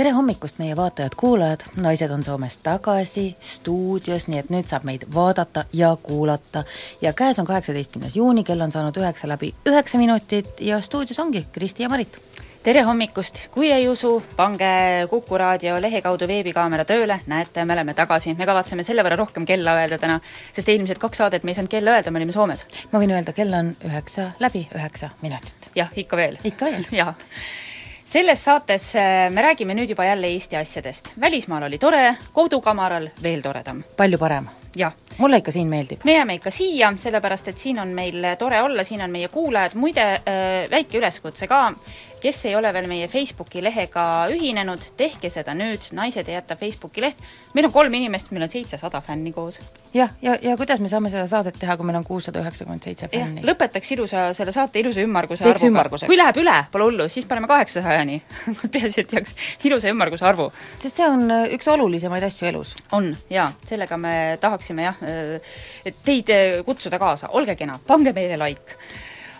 tere hommikust, meie vaatajad-kuulajad, naised on Soomes tagasi stuudios, nii et nüüd saab meid vaadata ja kuulata. ja käes on kaheksateistkümnes juuni, kell on saanud üheksa läbi üheksa minutit ja stuudios ongi Kristi ja Marit. tere hommikust, kui ei usu, pange Kuku raadio lehe kaudu veebikaamera tööle, näete, me oleme tagasi, me kavatseme selle võrra rohkem kella öelda täna, sest eelmised kaks saadet me ei saanud kella öelda, me olime Soomes. ma võin öelda, kell on üheksa läbi üheksa minutit. jah, ikka veel. ikka veel. jah selles saates äh, me räägime nüüd juba jälle Eesti asjadest. välismaal oli tore, kodukamaral veel toredam. palju parem. jah. mulle ikka siin meeldib. me jääme ikka siia, sellepärast et siin on meil tore olla, siin on meie kuulajad, muide äh, väike üleskutse ka, kes ei ole veel meie Facebooki lehega ühinenud, tehke seda nüüd, Naised ei jäta Facebooki leht. meil on kolm inimest, meil on seitsesada fänni koos. jah, ja, ja, ja kuidas me saame seda saadet teha, kui meil on kuussada üheksakümmend seitse fänni? lõpetaks ilusa, selle saate ilusa ümmarguse Teeks arvuga. kui läheb üle, pole hullu, siis paneme kaheksasajani peaasi, et jääks ilusa ümmarguse arvu. sest see on äh, üks olulisemaid asju elus. on, jaa, sellega me tahaksime jah, et teid äh, kutsuda kaasa, olge kena, pange meile like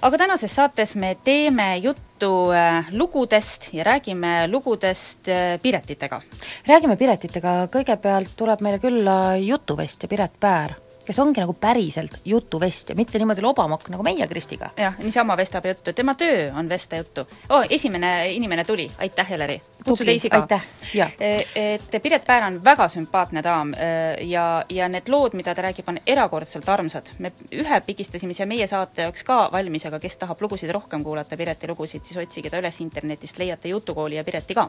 aga tänases saates me teeme juttu äh, lugudest ja räägime lugudest äh, Piretitega. räägime Piretitega, kõigepealt tuleb meile külla jutuvestja Piret Päär, kes ongi nagu päriselt jutuvestja, mitte niimoodi lobamokk nagu meie Kristiga. jah, niisama vestab juttu, tema töö on vesta juttu. oo, esimene inimene tuli, aitäh, Heleri! kutsu teisi ka. jaa. Et Piret Päär on väga sümpaatne daam ja, ja need lood, mida ta räägib, on erakordselt armsad. me ühe pigistasime siia meie saate jaoks ka valmis, aga kes tahab lugusid rohkem kuulata, Pireti lugusid, siis otsige ta üles internetist, leiate Jutukooli ja Pireti ka.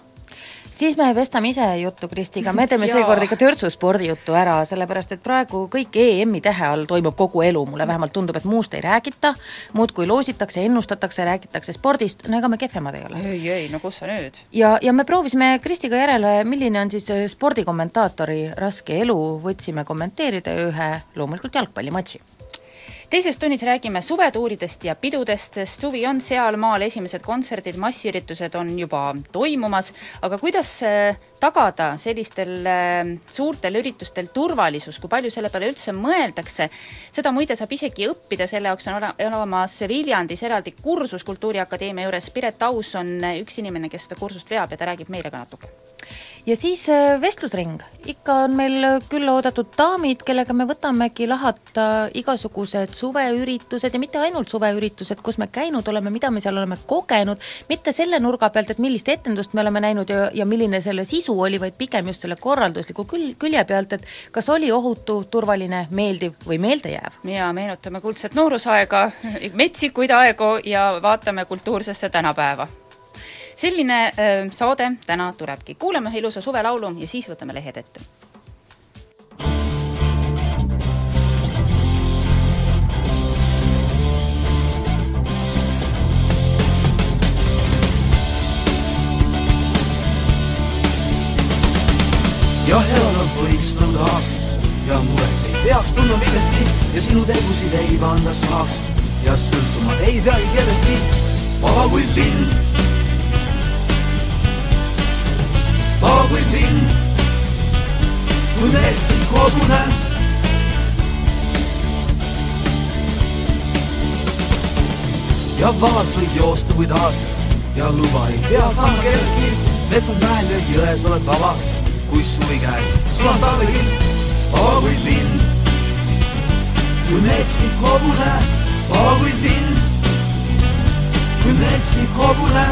siis me vestame ise juttu Kristiga, me teeme seekord ikka törtsu spordijuttu ära, sellepärast et praegu kõik EM-i tähe all toimub kogu elu, mulle vähemalt tundub, et muust ei räägita, muudkui loositakse, ennustatakse, räägitakse spordist, no ega me kehvemad ei ole. ei, ei, no kus sa nüüd? ja, ja me proovisime Kristiga järele, milline on siis spordikommentaatori raske elu, võtsime kommenteerida ühe loomulikult jalgpallimatši teises tunnis räägime suvetuuridest ja pidudest, sest suvi on sealmaal, esimesed kontserdid, massiüritused on juba toimumas, aga kuidas äh, tagada sellistel äh, suurtel üritustel turvalisus, kui palju selle peale üldse mõeldakse, seda muide saab isegi õppida, selle jaoks on ole- olemas Viljandis eraldi kursus Kultuuriakadeemia juures, Piret Aus on äh, üks inimene, kes seda kursust veab ja ta räägib meile ka natuke ja siis äh, vestlusring, ikka on meil külla oodatud daamid, kellega me võtamegi lahata igasugused suveüritused ja mitte ainult suveüritused, kus me käinud oleme, mida me seal oleme kogenud, mitte selle nurga pealt, et millist etendust me oleme näinud ja, ja milline selle sisu oli, vaid pigem just selle korraldusliku kül-, külje pealt, et kas oli ohutu, turvaline, meeldiv või meeldejääv. ja meenutame kuldset noorusaega, metsikuid aegu ja vaatame kultuursesse tänapäeva. Selline äh, saade täna tulebki, kuulame ühe ilusa suvelaulu ja siis võtame lehed ette. jah, elada võiks nagu tahaks ja muret ei peaks tundma millestki ja sinu tegusid ei panda saaks ja sõltuma ei peagi kellestki, vaba kui lind. Vaba kui lind, kui metsik hobune. ja vabalt võid joosta, kui tahad ja luba ei pea saama kelleltki. metsas, mäel ja jões oled vaba, kui suvi käes, sul on talvehind, vaba kui lind. kui metsik hobune, vaba kui lind, kui metsik hobune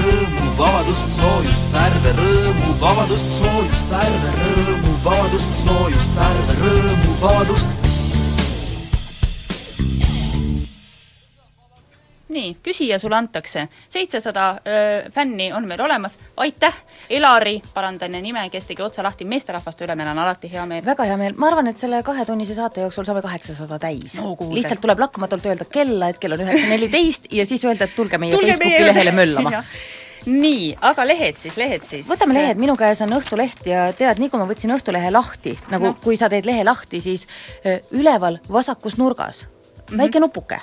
rõõmu, vabadust, soojust, värve, rõõmu, vabadust, soojust, värve, rõõmu, vabadust, soojust, värve, rõõmu, vabadust. nii, küsija sulle antakse, seitsesada fänni on meil olemas, aitäh, Elari, parandan nime, kes tegi otsa lahti meesterahvaste üle, meil on alati hea meel. väga hea meel, ma arvan, et selle kahetunnise saate jooksul saame kaheksasada täis. No lihtsalt tuleb lakkamatult öelda kella, et kell on üheksa neliteist ja siis öelda, et tulge meie Tulge Facebooki meie- lehele möllama. Nii, aga lehed siis, lehed siis? võtame lehed, minu käes on Õhtuleht ja tead, nii kui ma võtsin Õhtulehe lahti, nagu no. kui sa teed lehe lahti, siis üleval vasakus nurgas. Mm -hmm. väike nupuke.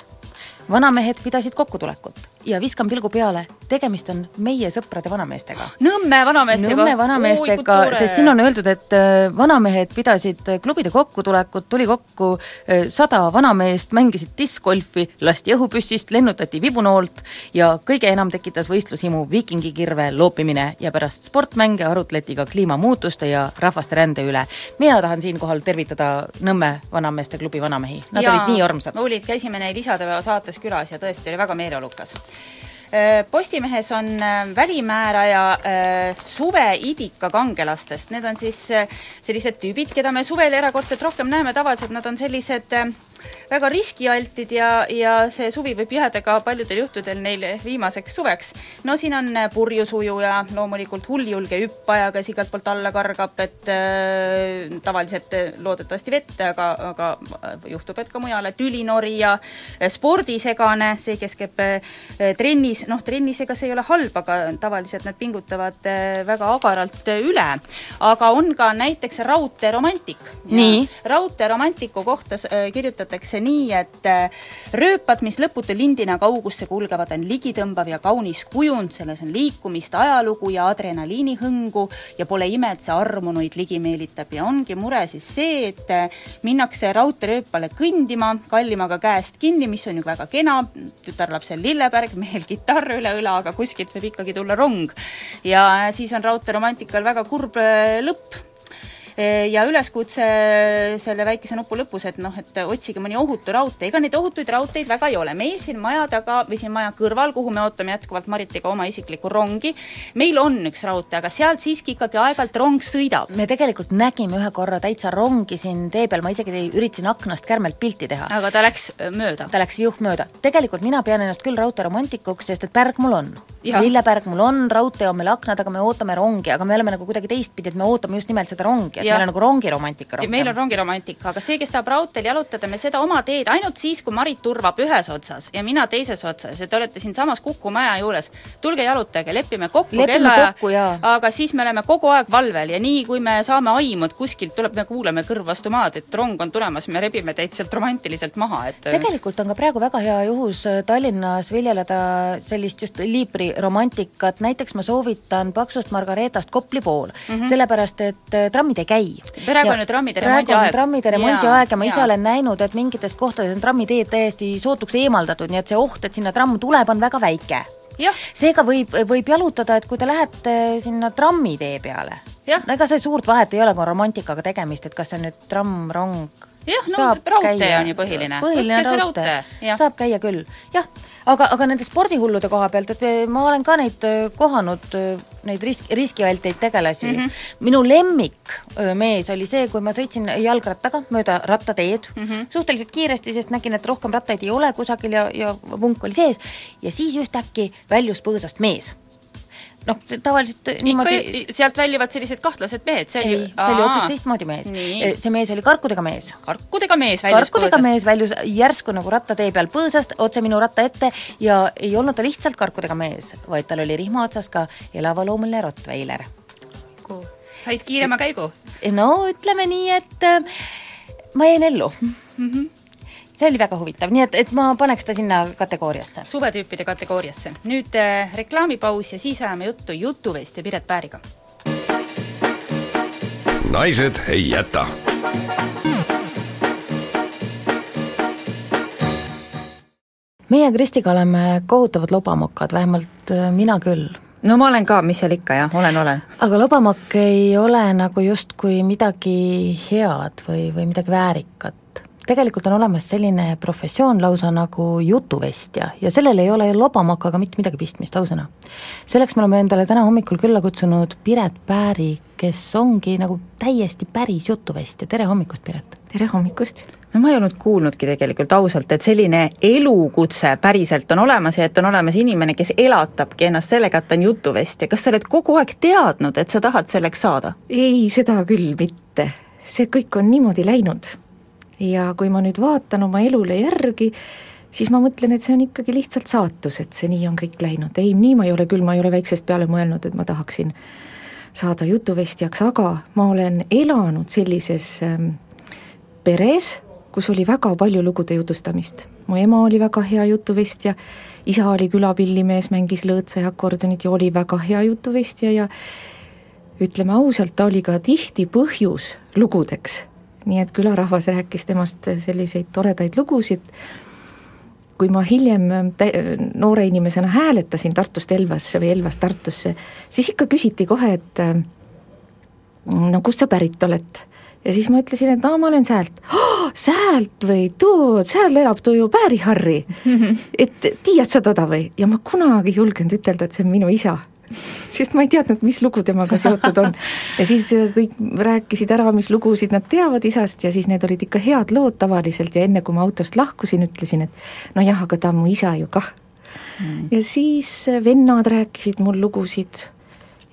Vanamehed pidasid kokkutulekut ja viskan pilgu peale, tegemist on meie sõprade vanameestega. Nõmme vanameestega? Nõmme vanameestega, sest siin on öeldud, et öö, vanamehed pidasid öö, klubide kokkutulekut, tuli kokku öö, sada vanameest, mängisid diskgolfi, lasti õhupüssist, lennutati vibunoolt ja kõige enam tekitas võistlushimu viikingikirve loopimine ja pärast sportmänge arutleti ka kliimamuutuste ja rahvaste rände üle. mina tahan siinkohal tervitada Nõmme vanameeste klubi vanamehi, nad ja, olid nii armsad. olid, käisime neil isadepäeva saates külas ja tõesti oli väga meeleolukas. Postimehes on äh, välimääraja äh, suveidika kangelastest, need on siis äh, sellised tüübid, keda me suvel erakordselt rohkem näeme, tavaliselt nad on sellised äh, väga riskialtid ja, ja see suvi võib jääda ka paljudel juhtudel neil viimaseks suveks. no siin on äh, purjusujuja, loomulikult hulljulge hüppaja, kes igalt poolt alla kargab, et äh, tavaliselt äh, loodetavasti vette, aga, aga äh, juhtub, et ka mujale, tülinorija, spordisegane, see, kes käib äh, trennis, noh, trennis ega see ei ole halb, aga tavaliselt nad pingutavad äh, väga agaralt äh, üle. aga on ka näiteks raudteeromantik. Nii. raudteeromantiku kohta äh, kirjutatakse nii, et äh, rööpad, mis lõputu lindina kaugusse kulgevad, on ligitõmbav ja kaunis kujund, selles on liikumist, ajalugu ja adrenaliinihõngu ja pole ime, et see armunuid ligi meelitab. Ja ongi mure siis see, et äh, minnakse raudteerööpale kõndima, kallimaga käest kinni, mis on ju väga kena, tütarlapsel lilleberg, mehel kitarr üle õla, aga kuskilt võib ikkagi tulla rong. ja siis on raudteeromantikal väga kurb äh, lõpp ja üleskutse selle väikese nupu lõpus, et noh, et otsige mõni ohutu raudtee, ega neid ohutuid raudteid väga ei ole. meil siin maja taga või siin maja kõrval, kuhu me ootame jätkuvalt Maritiga oma isiklikku rongi, meil on üks raudtee, aga sealt siiski ikkagi aeg-ajalt rong sõidab. me tegelikult nägime ühe korra täitsa rongi siin tee peal, ma isegi üritasin aknast kärmelt pilti teha. aga ta läks äh, mööda. ta läks viuh mööda. tegelikult mina pean ennast küll raudteeromantikuks, sest et pärg mul on. Lillepärg mul on, raudtee on meil akna taga, me ootame rongi, aga me oleme nagu kuidagi teistpidi, et me ootame just nimelt seda rongi, et Jah. meil on nagu rongiromantika ja rohkem. meil on rongiromantika, aga see, kes tahab raudteel jalutada, me seda oma teed ainult siis, kui Marit turvab ühes otsas ja mina teises otsas ja te olete siinsamas Kuku maja juures, tulge jalutage, lepime kokku kellaaja, aga siis me oleme kogu aeg valvel ja nii, kui me saame aimu, et kuskilt tuleb, me kuuleme kõrv vastu maad, et rong on tulemas, me rebime teid sealt romantiliselt maha, et tegelikult on ka praegu väga hea juhus äh, Tallinnas viljeleda sellist just liibri romantikat, näiteks ma soovitan Paksust Margareetast Kopli pool mm, -hmm. sellepärast et äh, trammid ei käi. Mhm. Praegu on ju trammide remondi on aeg. trammide remondi aeg ja ma ise jaa. olen näinud, et mingites kohtades on trammiteed täiesti sootuks eemaldatud, nii et see oht, et sinna tramm tuleb, on väga väike seega võib, võib jalutada, et kui te lähete sinna trammitee peale, no ega see suurt vahet ei ole, kui on romantikaga tegemist, et kas see on nüüd tramm, rong, Jah, no raudtee on ju põhiline. põhiline raudtee, saab käia küll, jah. Aga, aga nende spordihullude koha pealt, et me- ma olen ka neid öö, kohanud, neid risk, riskialteid tegelasi mm. -hmm. minu lemmik mees oli see, kui ma sõitsin jalgrattaga mööda rattateed mm. -hmm. suhteliselt kiiresti, sest nägin, et rohkem rattaid ei ole kusagil ja, ja vunk oli sees ja siis ühtäkki väljus põõsast mees. Noh, tavaliselt niimoodi ikka sealt väljuvad sellised kahtlased mehed, see ei, see oli hoopis teistmoodi mees. See mees oli karkudega mees. karkudega mees väljus karkudega põõsast. mees väljus järsku nagu rattatee peal põõsast otse minu ratta ette ja ei olnud ta lihtsalt karkudega mees, vaid tal oli rihma otsas ka elavloomuline Rottweiler. said kiirema käigu? no ütleme nii, et äh, ma jäin ellu mm. -hmm. See oli väga huvitav, nii et, et ma paneks ta sinna kategooriasse. suvetüüpide kategooriasse. nüüd äh, reklaamipaus ja siis ajame juttu Jutuvest ja Piret Pääriga. naised ei jäta meie Kristiga oleme kohutavad lobamokad, vähemalt äh, mina küll. no ma olen ka, mis seal ikka jah, olen, olen. aga lobamokk ei ole nagu justkui midagi head või, või midagi väärikat. Tegelikult on olemas selline professioon lausa nagu jutuvestja ja sellel ei ole lobamokaga mitte midagi pistmist, ausõna. selleks me oleme endale täna hommikul külla kutsunud Piret Pääri, kes ongi nagu täiesti päris jutuvestja, tere hommikust, Piret! tere hommikust! no ma ei olnud kuulnudki tegelikult ausalt, et selline elukutse päriselt on olemas ja et on olemas inimene, kes elatabki ennast sellega, et ta on jutuvestja, kas sa oled kogu aeg teadnud, et sa tahad selleks saada? ei, seda küll mitte. see kõik on niimoodi läinud. Ja kui ma nüüd vaatan oma elule järgi, siis ma mõtlen, et see on ikkagi lihtsalt saatus, et see nii on kõik läinud, ei, nii ma ei ole küll, ma ei ole väiksest peale mõelnud, et ma tahaksin saada jutuvestjaks, aga ma olen elanud sellises ähm, peres, kus oli väga palju lugude jutustamist. mu ema oli väga hea jutuvestja, isa oli külapillimees, mängis lõõtsa ja akordionit ja oli väga hea jutuvestja ja ütleme ausalt, ta oli ka tihti põhjus lugudeks. Nii et külarahvas rääkis temast selliseid toredaid lugusid, kui ma hiljem noore inimesena hääletasin Tartust Elvasse või Elvast Tartusse, siis ikka küsiti kohe, et no kust sa pärit oled ja siis ma ütlesin, et aa, ma olen Säält oh,. Säält või too, seal elab too ju Pääri-Harri. et tiiad sa toda või? ja ma kunagi ei julgenud ütelda, et see on minu isa. Sest ma ei teadnud, mis lugu temaga seotud on. ja siis kõik rääkisid ära, mis lugusid nad teavad isast ja siis need olid ikka head lood tavaliselt ja enne, kui ma autost lahkusin, ütlesin, et nojah, aga ta on mu isa ju kah mm.. ja siis vennad rääkisid mul lugusid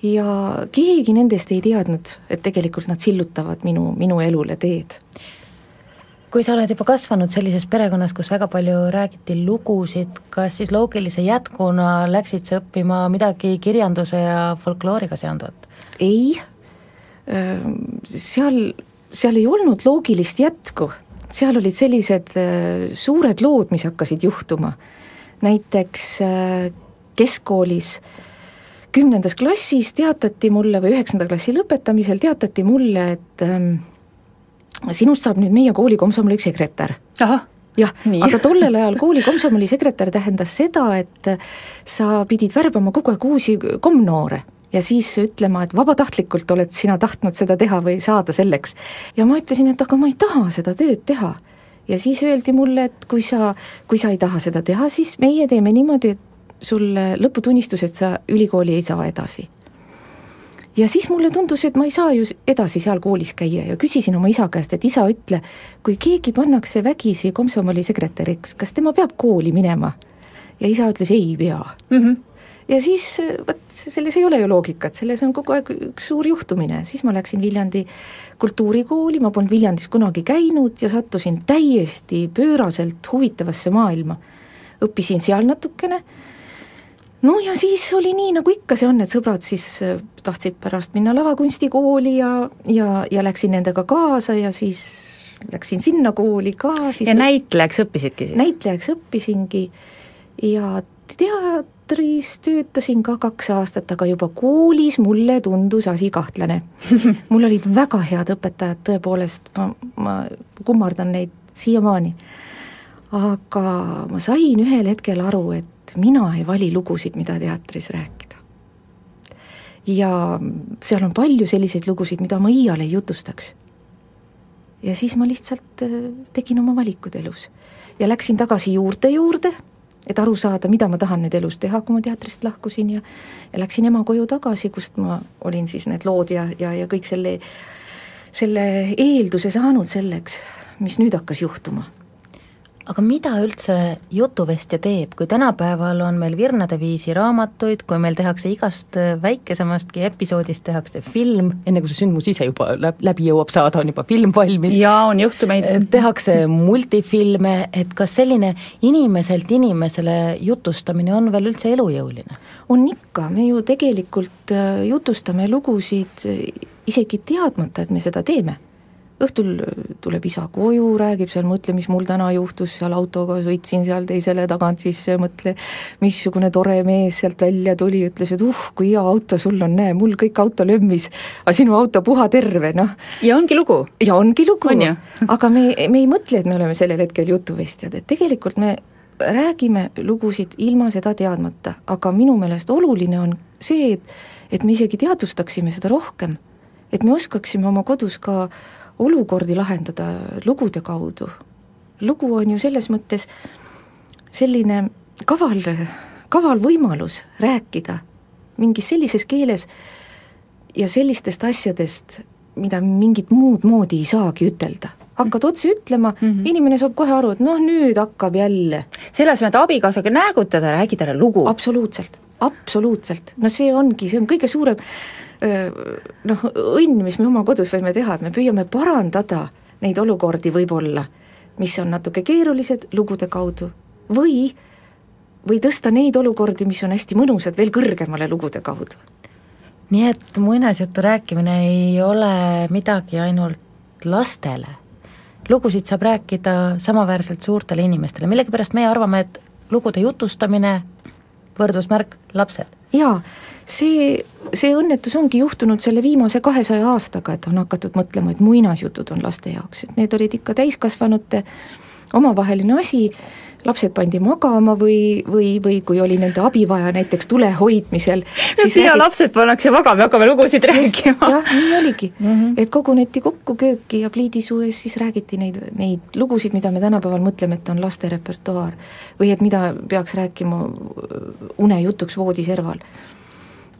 ja keegi nendest ei teadnud, et tegelikult nad sillutavad minu, minu elule teed. Kui sa oled juba kasvanud sellises perekonnas, kus väga palju räägiti lugusid, kas siis loogilise jätkuna läksid sa õppima midagi kirjanduse ja folklooriga seonduvat? ei, seal, seal ei olnud loogilist jätku, seal olid sellised suured lood, mis hakkasid juhtuma, näiteks keskkoolis äh, kümnendas klassis teatati mulle või üheksanda klassi lõpetamisel teatati mulle, et ähm, sinust saab nüüd meie kooli komsomoli sekretär. jah, aga tollel ajal kooli komsomoli sekretär tähendas seda, et sa pidid värbama kogu aeg uusi komnoore ja siis ütlema, et vabatahtlikult oled sina tahtnud seda teha või saada selleks. ja ma ütlesin, et aga ma ei taha seda tööd teha. ja siis öeldi mulle, et kui sa, kui sa ei taha seda teha, siis meie teeme niimoodi, et sulle lõputunnistus, et sa ülikooli ei saa edasi. Ja siis mulle tundus, et ma ei saa ju edasi seal koolis käia ja küsisin oma isa käest, et isa, ütle, kui keegi pannakse vägisi komsomoli sekretäriks, kas tema peab kooli minema? ja isa ütles, ei pea mm. -hmm ja siis vot selles ei ole ju loogikat, selles on kogu aeg üks suur juhtumine, siis ma läksin Viljandi kultuurikooli, ma polnud Viljandis kunagi käinud ja sattusin täiesti pööraselt huvitavasse maailma. õppisin seal natukene no ja siis oli nii, nagu ikka see on, et sõbrad siis äh, tahtsid pärast minna lavakunstikooli ja, ja, ja läksin nendega kaasa ja siis läksin sinna kooli ka, siis ja näitlejaks õppisidki siis? näitlejaks õppisingi ja teatris töötasin ka kaks aastat, aga juba koolis mulle tundus asi kahtlane mul olid väga head õpetajad, tõepoolest, ma, ma kummardan neid siiamaani. Aga ma sain ühel hetkel aru, et mina ei vali lugusid, mida teatris rääkida. ja seal on palju selliseid lugusid, mida ma iial ei jutustaks. ja siis ma lihtsalt äh, tegin oma valikud elus ja läksin tagasi juurte juurde, et aru saada, mida ma tahan nüüd elus teha, kui ma teatrist lahkusin ja ja läksin ema koju tagasi, kust ma olin siis need lood ja, ja, ja kõik selle, selle eelduse saanud selleks, mis nüüd hakkas juhtuma aga mida üldse jutuvestja teeb, kui tänapäeval on meil virnade viisi raamatuid, kui meil tehakse igast väikesemastki episoodist tehakse film, enne kui see sündmus ise juba läbi jõuab saada, on juba film valmis. jaa, on juhtumeid. tehakse multifilme, et kas selline inimeselt inimesele jutustamine on veel üldse elujõuline? on ikka, me ju tegelikult äh, jutustame lugusid isegi teadmata, et me seda teeme õhtul tuleb isa koju, räägib seal, mõtle, mis mul täna juhtus, seal autoga sõitsin seal teisele tagant sisse, mõtle, missugune tore mees sealt välja tuli, ütles, et uh, kui hea auto sul on, näe, mul kõik auto lömmis, aga sinu auto puha terve, noh. ja ongi lugu. ja ongi lugu, aga me, me ei mõtle, et me oleme sellel hetkel jutuvestjad, et tegelikult me räägime lugusid ilma seda teadmata, aga minu meelest oluline on see, et et me isegi teadvustaksime seda rohkem, et me oskaksime oma kodus ka olukordi lahendada lugude kaudu. lugu on ju selles mõttes selline kaval, kaval võimalus rääkida mingis sellises keeles ja sellistest asjadest, mida mingit muud moodi ei saagi ütelda. hakkad otse ütlema mm, -hmm. inimene saab kohe aru, et noh, nüüd hakkab jälle. selle asemel, et abikaasaga näägutada, räägi talle lugu. absoluutselt, absoluutselt, no see ongi, see on kõige suurem noh, õnn, mis me oma kodus võime teha, et me püüame parandada neid olukordi võib-olla, mis on natuke keerulised lugude kaudu või, või tõsta neid olukordi, mis on hästi mõnusad, veel kõrgemale lugude kaudu. nii et muinasjutu rääkimine ei ole midagi ainult lastele, lugusid saab rääkida samaväärselt suurtele inimestele, millegipärast meie arvame, et lugude jutustamine, võrdusmärk, lapsed. jaa, see, see õnnetus ongi juhtunud selle viimase kahesaja aastaga, et on hakatud mõtlema, et muinasjutud on laste jaoks, et need olid ikka täiskasvanute omavaheline asi, lapsed pandi magama või, või, või kui oli nende abi vaja näiteks tule hoidmisel siis sina räägid... lapsed pannakse magama ja hakkame lugusid rääkima. jah, nii oligi mm, -hmm. et koguneti kokku kööki ja pliidisuu ees siis räägiti neid, neid lugusid, mida me tänapäeval mõtleme, et on laste repertuaar. või et mida peaks rääkima unejutuks voodiserval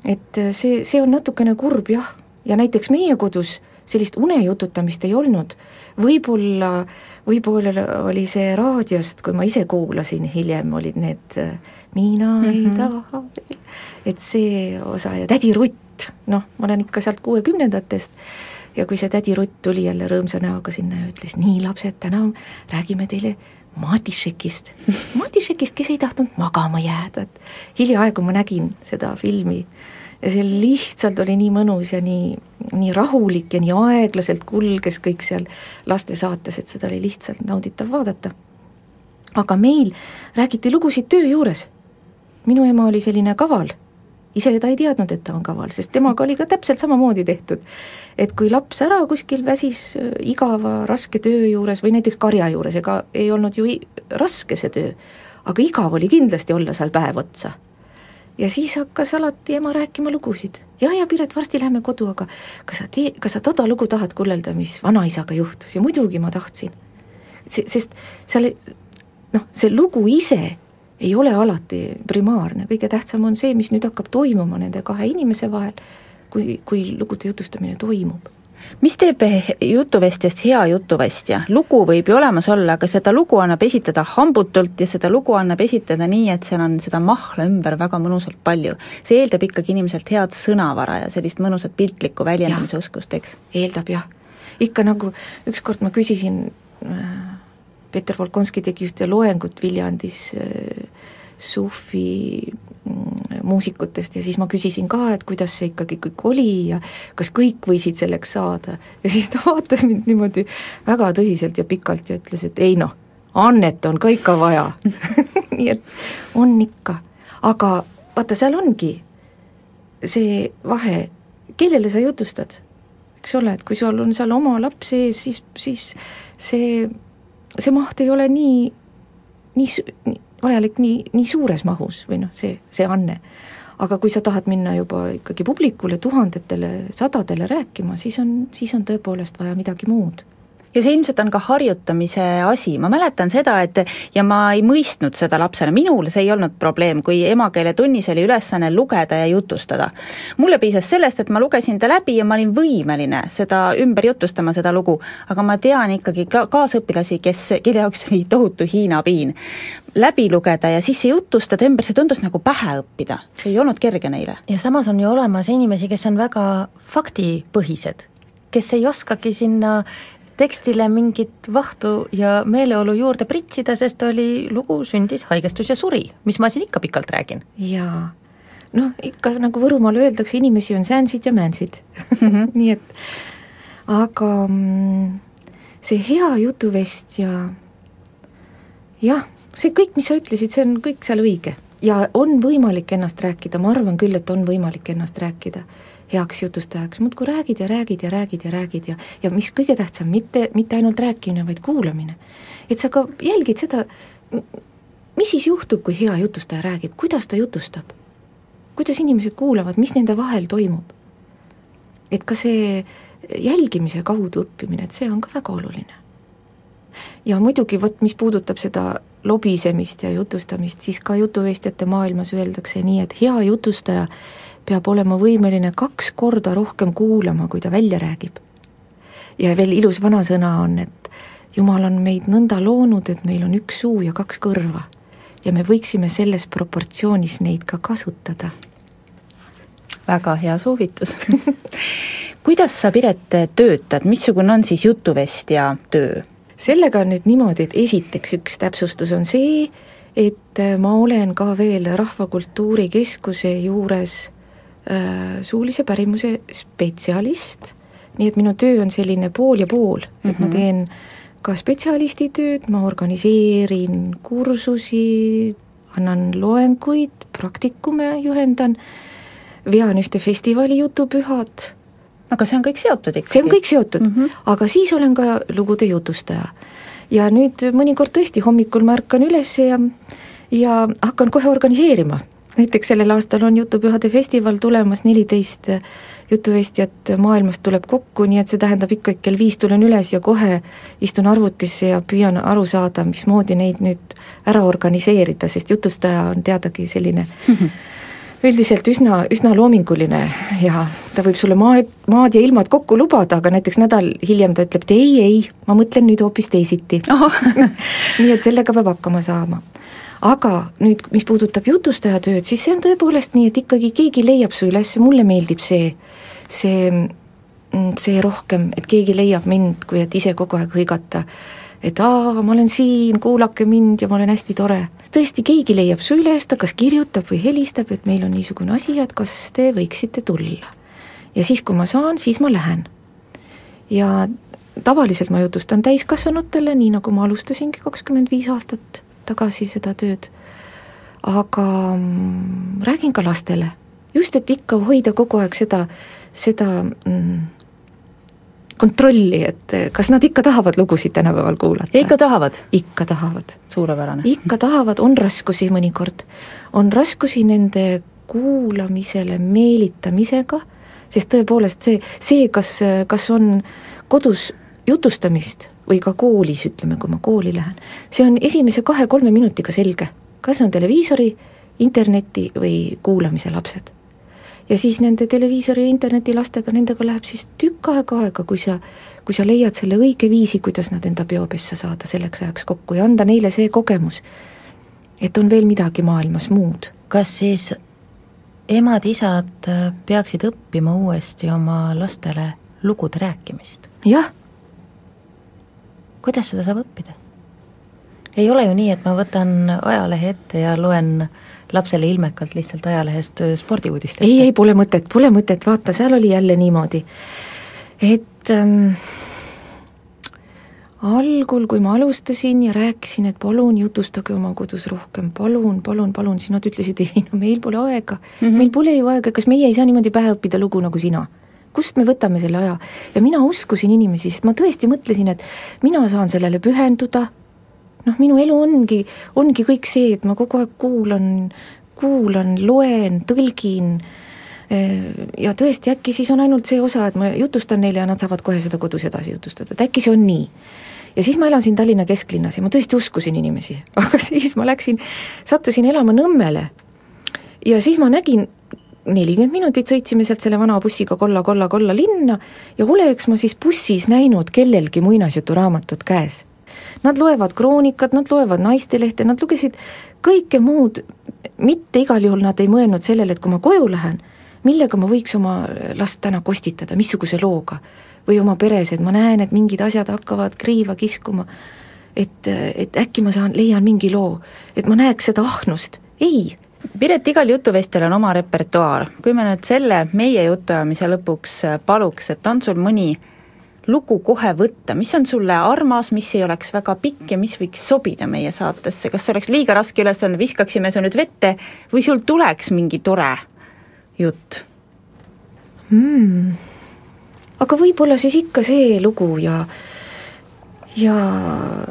et äh, see, see on natukene kurb jah, ja näiteks meie kodus sellist unejututamist ei olnud, võib-olla, võib-olla oli see raadiost, kui ma ise kuulasin, hiljem olid need äh, mina mm -hmm. ei mhm. taha et see osa ja tädi Rutt, noh, ma olen ikka sealt kuuekümnendatest, ja kui see tädi Rutt tuli jälle rõõmsa näoga sinna ja ütles, nii lapsed, täna räägime teile Matišekist, Matišekist, kes ei tahtnud magama jääda, et hiljaaegu ma nägin seda filmi ja see lihtsalt oli nii mõnus ja nii, nii rahulik ja nii aeglaselt kulges kõik seal lastesaates, et seda oli lihtsalt nauditav vaadata. aga meil räägiti lugusid töö juures. minu ema oli selline kaval, ise ta ei teadnud, et ta on kaval, sest temaga oli ka täpselt samamoodi tehtud. et kui laps ära kuskil väsis äh, igava raske töö juures või näiteks karja juures, ega ei olnud ju raske see töö, aga igav oli kindlasti olla seal päev otsa ja siis hakkas alati ema rääkima lugusid. ja, ja Piret, varsti läheme kodu, aga kas sa tee, kas sa toda lugu tahad kullelda, mis vanaisaga juhtus ja muidugi ma tahtsin. sest seal noh, see lugu ise ei ole alati primaarne, kõige tähtsam on see, mis nüüd hakkab toimuma nende kahe inimese vahel, kui, kui lugude jutustamine toimub mis teeb jutuvestjast hea jutuvestja? lugu võib ju olemas olla, aga seda lugu annab esitada hambutult ja seda lugu annab esitada nii, et seal on seda mahla ümber väga mõnusalt palju. see eeldab ikkagi inimeselt head sõnavara ja sellist mõnusat piltlikku väljendamise oskust, eks? eeldab jah. ikka nagu ükskord ma küsisin äh,, Peeter Volkonski tegi ühte loengut Viljandis äh, Sufi mm, muusikutest ja siis ma küsisin ka, et kuidas see ikkagi kõik oli ja kas kõik võisid selleks saada. ja siis ta vaatas mind niimoodi väga tõsiselt ja pikalt ja ütles, et ei noh, annet on ka ikka vaja nii et on ikka, aga vaata, seal ongi see vahe, kellele sa jutustad, eks ole, et kui sul on seal oma laps ees, siis, siis see, see maht ei ole nii, nii, vajalik nii, nii suures mahus või noh, see, see anne. aga kui sa tahad minna juba ikkagi publikule, tuhandetele, sadadele rääkima, siis on, siis on tõepoolest vaja midagi muud ja see ilmselt on ka harjutamise asi, ma mäletan seda, et ja ma ei mõistnud seda lapsena, minul see ei olnud probleem, kui emakeeletunnis oli ülesanne lugeda ja jutustada. mulle piisas sellest, et ma lugesin ta läbi ja ma olin võimeline seda ümber jutustama, seda lugu, aga ma tean ikkagi kaasõpilasi, kes, kelle jaoks oli tohutu Hiina piin. läbi lugeda ja siis jutustada ümber, see tundus nagu pähe õppida, see ei olnud kerge neile. ja samas on ju olemas inimesi, kes on väga faktipõhised kes ei oskagi sinna tekstile mingit vahtu ja meeleolu juurde pritsida, sest oli lugu sündis, haigestus ja suri, mis ma siin ikka pikalt räägin. jaa, noh, ikka nagu Võrumaal öeldakse, inimesi on säänsid ja määnsid mm. -hmm. nii et aga mm, see hea jutuvestja, jah, see kõik, mis sa ütlesid, see on kõik seal õige ja on võimalik ennast rääkida, ma arvan küll, et on võimalik ennast rääkida heaks jutustajaks, muudkui räägid ja räägid ja räägid ja räägid ja ja mis kõige tähtsam, mitte, mitte ainult rääkimine, vaid kuulamine. et sa ka jälgid seda, mis siis juhtub, kui hea jutustaja räägib, kuidas ta jutustab? kuidas inimesed kuulavad, mis nende vahel toimub? et ka see jälgimise kaudu õppimine, et see on ka väga oluline. ja muidugi vot, mis puudutab seda lobisemist ja jutustamist, siis ka jutuvestjate maailmas öeldakse nii, et hea jutustaja peab olema võimeline kaks korda rohkem kuulama, kui ta välja räägib. ja veel ilus vanasõna on, et Jumal on meid nõnda loonud, et meil on üks suu ja kaks kõrva. ja me võiksime selles proportsioonis neid ka kasutada. väga hea soovitus kuidas sa, Piret, töötad, missugune on siis jutuvestja töö? sellega on nüüd niimoodi, et esiteks üks täpsustus on see, et ma olen ka veel Rahvakultuuri Keskuse juures suulise pärimuse spetsialist, nii et minu töö on selline pool ja pool mm, -hmm. et ma mhm. teen ka spetsialisti tööd, ma organiseerin kursusi, annan loenguid, praktikume juhendan, vean ühte festivali jutupühad. aga see on kõik seotud ikkagi? see on kõik seotud mm, -hmm. aga siis olen ka lugude jutustaja. ja nüüd mõnikord tõesti hommikul ma ärkan üles ja ja hakkan kohe organiseerima näiteks sellel aastal on Jutupühade festival tulemas, neliteist jutuvestjat maailmast tuleb kokku, nii et see tähendab ikka, et kell viis tulen üles ja kohe istun arvutisse ja püüan aru saada, mismoodi neid nüüd ära organiseerida, sest jutustaja on teadagi selline üldiselt üsna, üsna loominguline ja ta võib sulle maa, maad ja ilmad kokku lubada, aga näiteks nädal hiljem ta ütleb, et ei, ei, ma mõtlen nüüd hoopis teisiti. Nii et sellega peab hakkama saama aga nüüd, mis puudutab jutustaja tööd, siis see on tõepoolest nii, et ikkagi keegi leiab su üles, mulle meeldib see, see, see rohkem, et keegi leiab mind, kui et ise kogu aeg hõigata, et aa, ma olen siin, kuulake mind ja ma olen hästi tore. tõesti, keegi leiab su üles, ta kas kirjutab või helistab, et meil on niisugune asi, et kas te võiksite tulla. ja siis, kui ma saan, siis ma lähen. ja tavaliselt ma jutustan täiskasvanutele, nii nagu ma alustasingi kakskümmend viis aastat tagasi seda tööd, aga mm, räägin ka lastele, just et ikka hoida kogu aeg seda, seda mm, kontrolli, et kas nad ikka tahavad lugusid tänapäeval kuulata. ikka tahavad? ikka tahavad. suurepärane. ikka tahavad, on raskusi mõnikord, on raskusi nende kuulamisele meelitamisega, sest tõepoolest see, see, kas, kas on kodus jutustamist või ka koolis, ütleme, kui ma kooli lähen, see on esimese kahe-kolme minutiga selge, kas on televiisori, interneti või kuulamise lapsed. ja siis nende televiisori ja interneti lastega, nendega läheb siis tükk aega aega, kui sa, kui sa leiad selle õige viisi, kuidas nad enda peopessa saada selleks ajaks kokku ja anda neile see kogemus, et on veel midagi maailmas muud. kas siis emad-isad peaksid õppima uuesti oma lastele lugude rääkimist? jah kuidas seda saab õppida? ei ole ju nii, et ma võtan ajalehe ette ja loen lapsele ilmekalt lihtsalt ajalehest äh, spordiuudist ette. ei, ei, pole mõtet, pole mõtet, vaata, seal oli jälle niimoodi, et ähm, algul, kui ma alustasin ja rääkisin, et palun jutustage oma kodus rohkem, palun, palun, palun, siis nad ütlesid, ei no meil pole aega mm, -hmm. meil pole ju aega, kas meie ei saa niimoodi pähe õppida lugu nagu sina kust me võtame selle aja? ja mina uskusin inimesi, sest ma tõesti mõtlesin, et mina saan sellele pühenduda, noh, minu elu ongi, ongi kõik see, et ma kogu aeg kuulan, kuulan, loen, tõlgin, eh, ja tõesti, äkki siis on ainult see osa, et ma jutustan neile ja nad saavad kohe seda kodus edasi jutustada, et äkki see on nii. ja siis ma elasin Tallinna kesklinnas ja ma tõesti uskusin inimesi, aga siis ma läksin, sattusin elama Nõmmele. Ja siis ma nägin nelikümmend minutit sõitsime sealt selle vana bussiga kolla, kolla, kolla linna ja oleks ma siis bussis näinud kellelgi muinasjuturaamatut käes. Nad loevad kroonikat, nad loevad naistelehte, nad lugesid kõike muud, mitte igal juhul nad ei mõelnud sellele, et kui ma koju lähen, millega ma võiks oma last täna kostitada, missuguse looga. või oma peres, et ma näen, et mingid asjad hakkavad kriiva kiskuma, et, et äkki ma saan, leian mingi loo, et ma näeks seda ahnust, ei Piret, igal jutuvestjal on oma repertuaar. kui me nüüd selle meie jutuajamise lõpuks paluks, et on sul mõni lugu kohe võtta, mis on sulle armas, mis ei oleks väga pikk ja mis võiks sobida meie saatesse, kas see oleks liiga raske ülesanne, viskaksime su nüüd vette või sul tuleks mingi tore jutt mm.? aga võib-olla siis ikka see lugu ja ja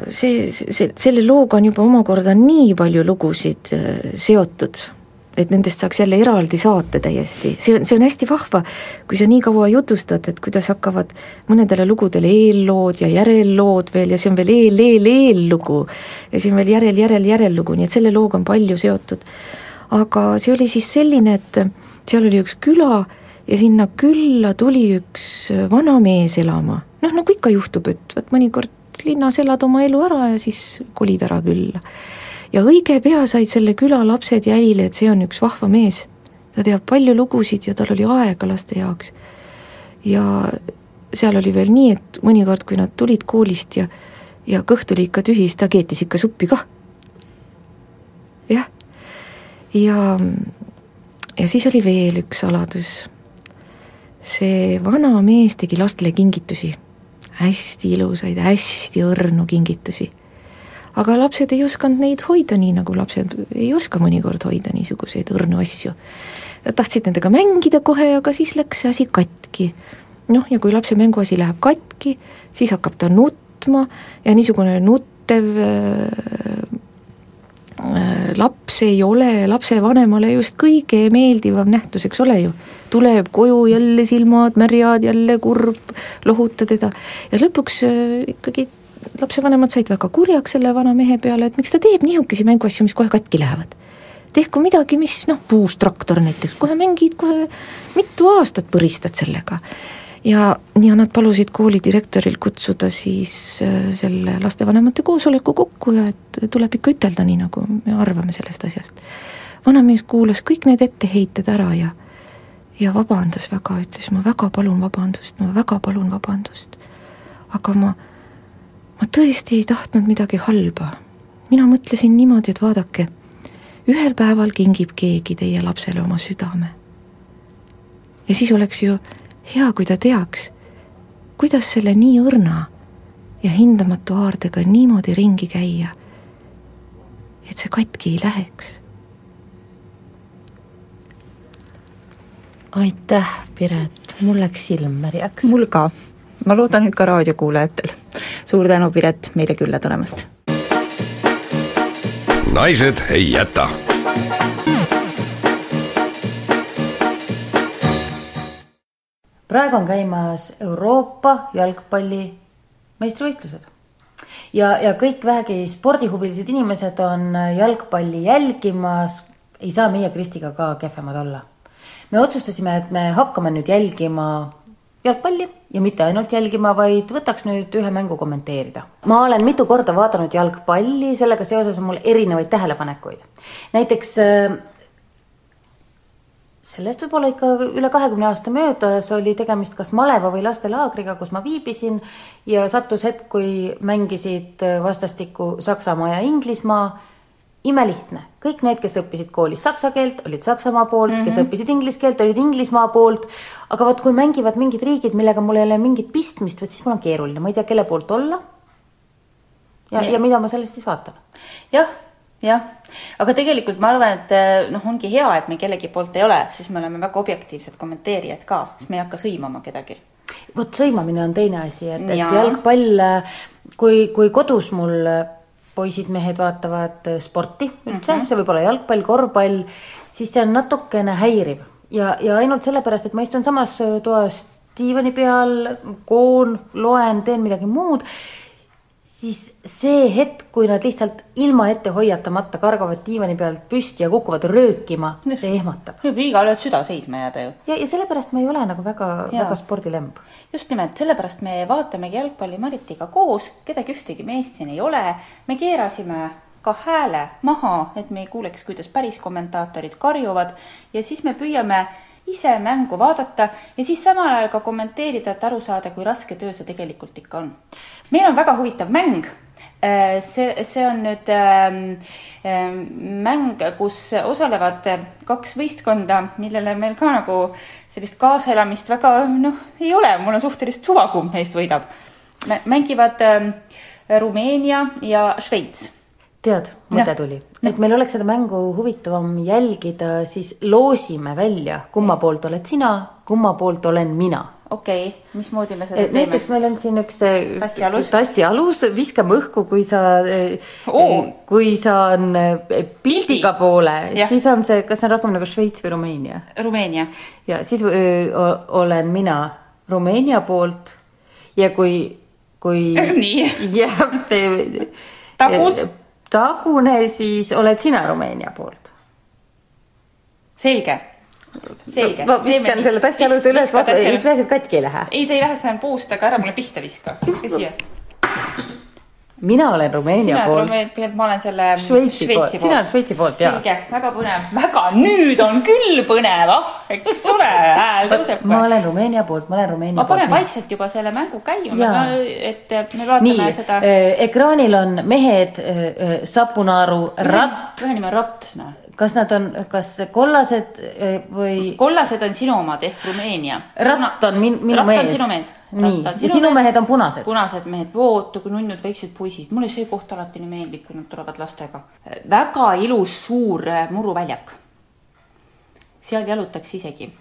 see, see, selle looga on juba omakorda nii palju lugusid äh, seotud et nendest saaks jälle eraldi saate täiesti, see on, see on hästi vahva, kui sa nii kaua jutustad, et kuidas hakkavad mõnedele lugudele eellood ja järellood veel ja see on veel eel, eel, eellugu. Ja siis on veel järel, järel, järellugu, nii et selle looga on palju seotud. aga see oli siis selline, et seal oli üks küla ja sinna külla tuli üks vanamees elama, noh nagu ikka juhtub, et vot mõnikord linnas elad oma elu ära ja siis kolid ära külla ja õige pea said selle küla lapsed jälile, et see on üks vahva mees. ta teab palju lugusid ja tal oli aega laste jaoks. ja seal oli veel nii, et mõnikord, kui nad tulid koolist ja ja kõht oli ikka tühi, siis ta keetis ikka suppi kah. jah, ja, ja siis oli veel üks saladus. see vana mees tegi lastele kingitusi, hästi ilusaid, hästi õrnu kingitusi aga lapsed ei osanud neid hoida nii, nagu lapsed ei oska mõnikord hoida niisuguseid õrnu asju. Nad tahtsid nendega mängida kohe, aga siis läks see asi katki. noh, ja kui lapse mänguasi läheb katki, siis hakkab ta nutma ja niisugune nuttev äh, äh laps ei ole lapsevanemale just kõige meeldivam nähtus, eks ole ju. tuleb koju jälle silmad märjad, jälle kurb, lohuta teda ja lõpuks äh, ikkagi lapsevanemad said väga kurjaks selle vana mehe peale, et miks ta teeb nihukesi mänguasju, mis kohe katki lähevad. tehku midagi, mis noh, puustraktor näiteks, kohe mängid, kohe mitu aastat põristad sellega. ja, ja nad palusid kooli direktoril kutsuda siis äh, selle lastevanemate koosoleku kokku ja et tuleb ikka ütelda nii, nagu me arvame sellest asjast. vanamees kuulas kõik need etteheited ära ja ja vabandas väga, ütles ma väga palun vabandust, ma väga palun vabandust. aga ma ma tõesti ei tahtnud midagi halba. mina mõtlesin niimoodi, et vaadake, ühel päeval kingib keegi teie lapsele oma südame. ja siis oleks ju hea, kui ta teaks, kuidas selle nii õrna ja hindamatu haardega niimoodi ringi käia, et see katki ei läheks. aitäh, Piret, mul läks silm märjaks. mul ka ma loodan, et ka raadiokuulajatel. suur tänu, Piret, meile külla tulemast! naised ei jäta. praegu on käimas Euroopa jalgpalli meistrivõistlused. ja, ja kõik vähegi spordihuvilised inimesed on jalgpalli jälgimas, ei saa meie Kristiga ka kehvemad olla. me otsustasime, et me hakkame nüüd jälgima jalgpalli ja mitte ainult jälgima, vaid võtaks nüüd ühe mängu kommenteerida. ma olen mitu korda vaadanud jalgpalli, sellega seoses on mul erinevaid tähelepanekuid. näiteks äh, sellest võib-olla ikka üle kahekümne aasta möödas oli tegemist kas maleva või lastelaagriga, kus ma viibisin ja sattus hetk, kui mängisid vastastikku Saksamaa ja Inglismaa imelihtne, kõik need, kes õppisid koolis saksa keelt, olid Saksamaa poolt mm, -hmm. kes mhm. õppisid inglise keelt, olid Inglismaa poolt. aga vot, kui mängivad mingid riigid, millega mul ei ole mingit pistmist, vot siis mul on keeruline, ma ei tea, kelle poolt olla. ja, ja mida ma sellest siis vaatan? jah, jah, aga tegelikult ma arvan, et eh, noh, ongi hea, et me kellegi poolt ei ole, siis me oleme väga objektiivsed kommenteerijad ka, siis me ei hakka sõimama kedagi. vot sõimamine on teine asi, et, et jalgpall, kui, kui kodus mul poisid-mehed vaatavad äh, sporti üldse mm, -hmm. see võib olla jalgpall, korvpall, siis see on natukene häiriv ja, ja ainult sellepärast, et ma istun samas äh, toas diivani peal, koon, loen, teen midagi muud siis see hetk, kui nad lihtsalt ilma ette hoiatamata kargavad diivani pealt püsti ja kukuvad röökima, see ehmatab. võib igalühel süda seisma jääda ju. ja, ja sellepärast ma ei ole nagu väga, väga spordilemb. just nimelt, sellepärast me vaatamegi jalgpalli Maritiga koos, kedagi ühtegi meest siin ei ole, me keerasime ka hääle maha, et me ei kuuleks, kuidas päris kommentaatorid karjuvad ja siis me püüame ise mängu vaadata ja siis samal ajal ka kommenteerida, et aru saada, kui raske töö see tegelikult ikka on. meil on väga huvitav mäng Äh, see, see on nüüd ähm, mäng, kus osalevad kaks võistkonda, millele meil ka nagu sellist kaasaelamist väga noh, ei ole, mul on suhteliselt suva, kumb neist võidab. mängivad ähm, Rumeenia ja Šveits tead, mõte tuli, et meil oleks seda mängu huvitavam jälgida, siis loosime välja, kumma poolt oled sina, kumma poolt olen mina okei okay., mismoodi me seda teeme? näiteks meil on siin üks tassi alus, tassi alus, viskame õhku, kui sa oh., kui sa on pildiga poole, siis on see, kas see on rohkem nagu Šveits või Rumeenia? Rumeenia. ja siis öö, olen mina Rumeenia poolt ja kui, kui jääb see tagus, tagune, siis oled sina Rumeenia poolt. selge selge. ma viskan selle tassi aluse üles, vaata, ei peaasi, et katki ei lähe. ei, see ei lähe, see on puust, aga ära mulle pihta viska. viska siia. Mina olen Rumeenia poolt. ma olen selle Šveitsi poolt, sina oled Šveitsi poolt, jaa. selge, väga põnev, väga, nüüd on küll põnev, ah, eks ole, hääl tõuseb. ma olen Rumeenia poolt, ma olen Rumeenia poolt. ma panen vaikselt juba selle mängu käima, et me vaatame Nii, seda. Äh, ekraanil on mehed, äh, äh, sapunaaru, ratt. ühe nimi on Ratt, noh kas nad on, kas kollased eh, või? kollased on sinu omad ehk Rumeenia. ratt on min, minu ratt mees. on sinu mees. nii, ja sinu mees. mehed on punased. punased mehed, vootu kui nunnud väiksed poisid, mulle see koht alati nii meeldib, kui nad tulevad lastega. väga ilus suur eh, muruväljak. seal jalutaks isegi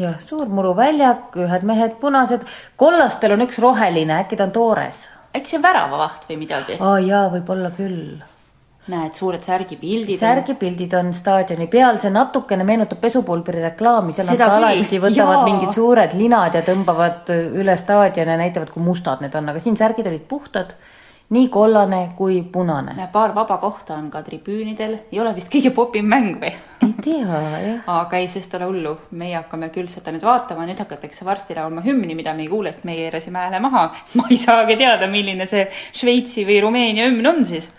jah, suur muruväljak, ühed mehed punased, kollastel on üks roheline, äkki ta on toores? äkki see on väravavaht või midagi? aa jaa, võib-olla küll näed, suured särgipildid. särgipildid on staadioni peal, see natukene meenutab pesupulbri reklaami, seal nad alati võtavad Jaa. mingid suured linad ja tõmbavad üle staadioni ja näitavad, kui mustad need on, aga siin särgid olid puhtad nii kollane kui punane. paar vaba kohta on ka tribüünidel, ei ole vist kõige popim mäng või? ei tea, jah. aga ei, sest ole hullu, meie hakkame küll seda nüüd vaatama, nüüd hakatakse varsti laulma hümni, mida me ei kuule, sest meie eirasime hääle maha. ma ei saagi teada, milline see Šveitsi või Rumeenia hümn on siis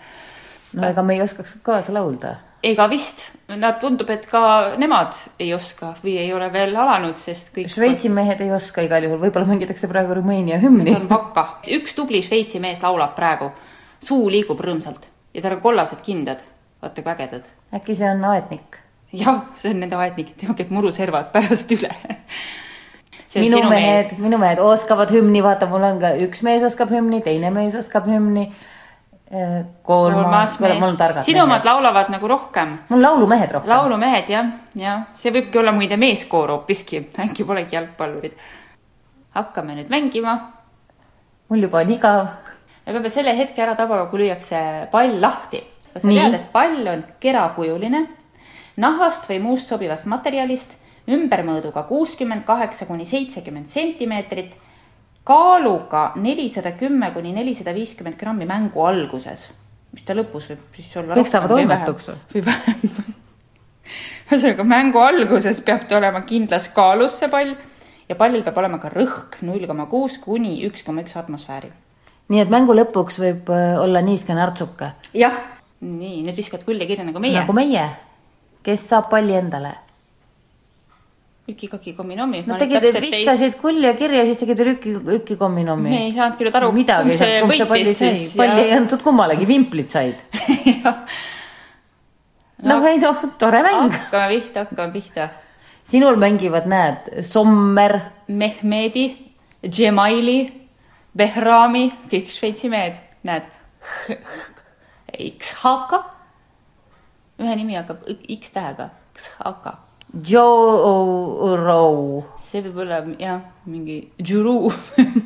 no ega me ei oskaks kaasa laulda. ega vist, nad tundub, et ka nemad ei oska või ei ole veel alanud, sest kõik. Šveitsi mehed ei oska igal juhul, võib-olla mängitakse praegu Rumeenia hümni. on vakka, üks tubli Šveitsi mees laulab praegu, suu liigub rõõmsalt ja tal on kollased kindad, vaata kui ägedad. äkki see on aednik? jah, see on nende aednik, tema käib muruservad pärast üle minu mehed, minu mehed oskavad hümni, vaata, mul on ka üks mees oskab hümni, teine mees oskab hümni kolmas, mul on targad sinu omad laulavad nagu rohkem. mul laulumehed rohkem. laulumehed jah, jah, see võibki olla muide meeskoor hoopiski, äkki polegi jalgpallurid. hakkame nüüd mängima. mul juba on igav. me peame selle hetke ära tabama, kui lüüakse pall lahti. kas sa tead, et pall on kerakujuline, nahast või muust sobivast materjalist, ümbermõõduga kuuskümmend kaheksa kuni seitsekümmend sentimeetrit kaaluga nelisada kümme kuni nelisada viiskümmend grammi mängu alguses. mis ta lõpus võib siis olla? kõik saavad võimetuks või ühesõnaga mängu alguses peab ta olema kindlas kaalus, see pall, ja pallil peab olema ka rõhk null koma kuus kuni üks koma üks atmosfääri. nii et mängu lõpuks võib äh, olla niiske närtsuke? jah, nii, nüüd viskad kulli kirja nagu meie. nagu meie, kes saab palli endale Üki-kaki komminomi. Nad tegid, viskasid kulli ja kirja, siis tegid üki, üki komminomi. me ei saanud küll aru, kumb see võitis siis. palli ei antud kummalegi, vimplit said noh, ei noh, tore mäng. hakkame pihta, hakkame pihta. sinul mängivad, näed, Sommer. Mehmedi, Džemaili, Behrami, kõik Šveitsi mehed, näed. X-Haka. ühe nimi hakkab X tähega, X-Haka Joe Row. see võib olla jah, mingi Juru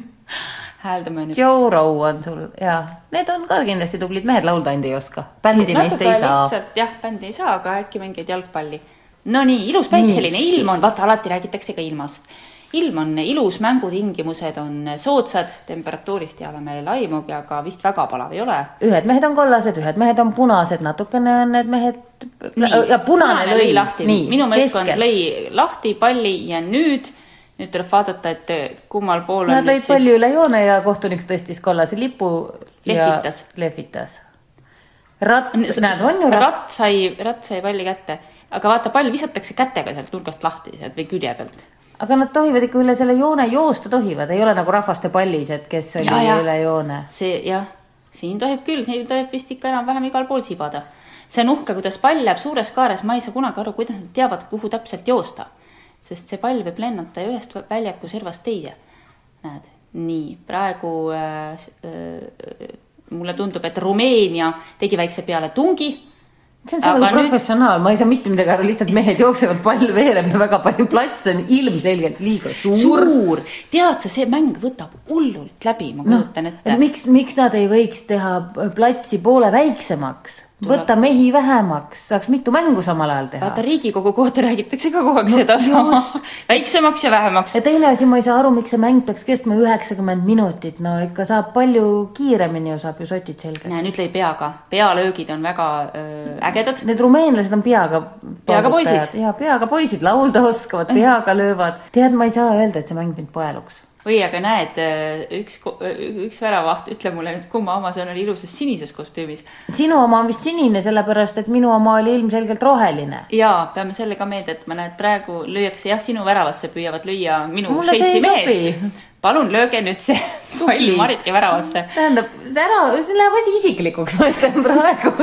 hääldame nüüd. Joe Row on sul ja need on ka kindlasti tublid mehed, laulda ainult ei oska. bändi neist ei saa. jah, bändi ei saa, aga äkki mängivad jalgpalli. Nonii, ilus päikseline ilm on, vaata alati räägitakse ka ilmast ilm on ilus, mängutingimused on soodsad, temperatuurist ei ole meil aimugi, aga vist väga palav ei ole. ühed mehed on kollased, ühed mehed on punased, natukene on need mehed. ja punane, punane lõi lahti, minu meeskond lõi lahti palli ja nüüd, nüüd tuleb vaadata, et kummal pool. Nad lõid palli siis... üle joone ja kohtunik tõstis kollase lipu. lehvitas. lehvitas. ratt, näed, on ju ratt. ratt sai, ratt sai palli kätte aga vaata, pall visatakse kätega sealt nurgast lahti, sealt või külje pealt. aga nad tohivad ikka üle selle joone joosta tohivad, ei ole nagu rahvaste pallis, et kes oli Ja, ja. üle joone. see jah, siin tohib küll, siin tohib vist ikka enam-vähem igal pool sibada. see on uhke, kuidas pall jääb suures kaares, ma ei saa kunagi aru, kuidas nad teavad, kuhu täpselt joosta. sest see pall võib lennata ühest väljaku servast teise. näed, nii, praegu äh, äh, mulle tundub, et Rumeenia tegi väikse pealetungi see on see nagu nüüd- professionaal, ma ei saa mitte midagi aru, lihtsalt mehed jooksevad, pall veereb ja väga palju platse on ilmselgelt liiga suur. suur, tead sa, see mäng võtab hullult läbi, ma noh kujutan, et ette. miks, miks nad ei võiks teha platsi poole väiksemaks, võtta mehi vähemaks, saaks mitu mängu samal ajal teha vaata, Riigikogu kohta räägitakse ka kogu aeg sedasama, väiksemaks ja vähemaks ja. teine asi, ma ei saa aru, miks see mäng peaks kestma üheksakümmend minutit, no ikka saab palju kiiremini ju saab ju sotid selgeks. näe, nüüd lõi peaga, pealöögid on väga öö, ägedad. Need rumeenlased on peaga. Peaga poisid. ja peaga poisid, laulda oskavad, peaga löövad. tead, ma ei saa öelda, et see mäng mind paeluks. Või aga näed, üks, üks väravaht, ütle mulle nüüd, kumma oma see on, oli ilusas sinises kostüümis. sinu oma on vist sinine, sellepärast et minu oma oli ilmselgelt roheline. ja peame selle ka meelde jätma, näed, praegu lüüakse jah, sinu väravasse püüavad lüüa minu Mulle see Šveitsi ei mehed sobi.. palun lööge nüüd see pall. Mariti väravasse. tähendab, ära, see läheb asi isiklikuks, ma ütlen praegu.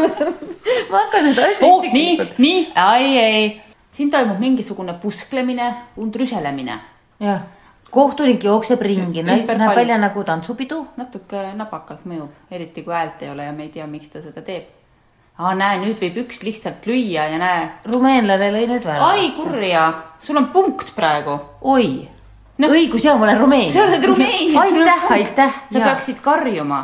ma hakkan seda asja oh, nii isiklikult,. nii, ai, ei, siin toimub mingisugune pusklemine, rüselemine. jah, kohtunik jookseb ringi, näeb välja nagu tantsupidu. natuke napakalt mõjub, eriti kui häält ei ole ja me ei tea, miks ta seda teeb. aa, näe, nüüd võib üks lihtsalt lüüa ja näe. rumeenlane lõi nüüd värava. ai kurja, sul on punkt praegu. oi no., õigus ja ma olen Rumeenias. sa oled Rumeenias. aitäh, aitäh. sa peaksid karjuma.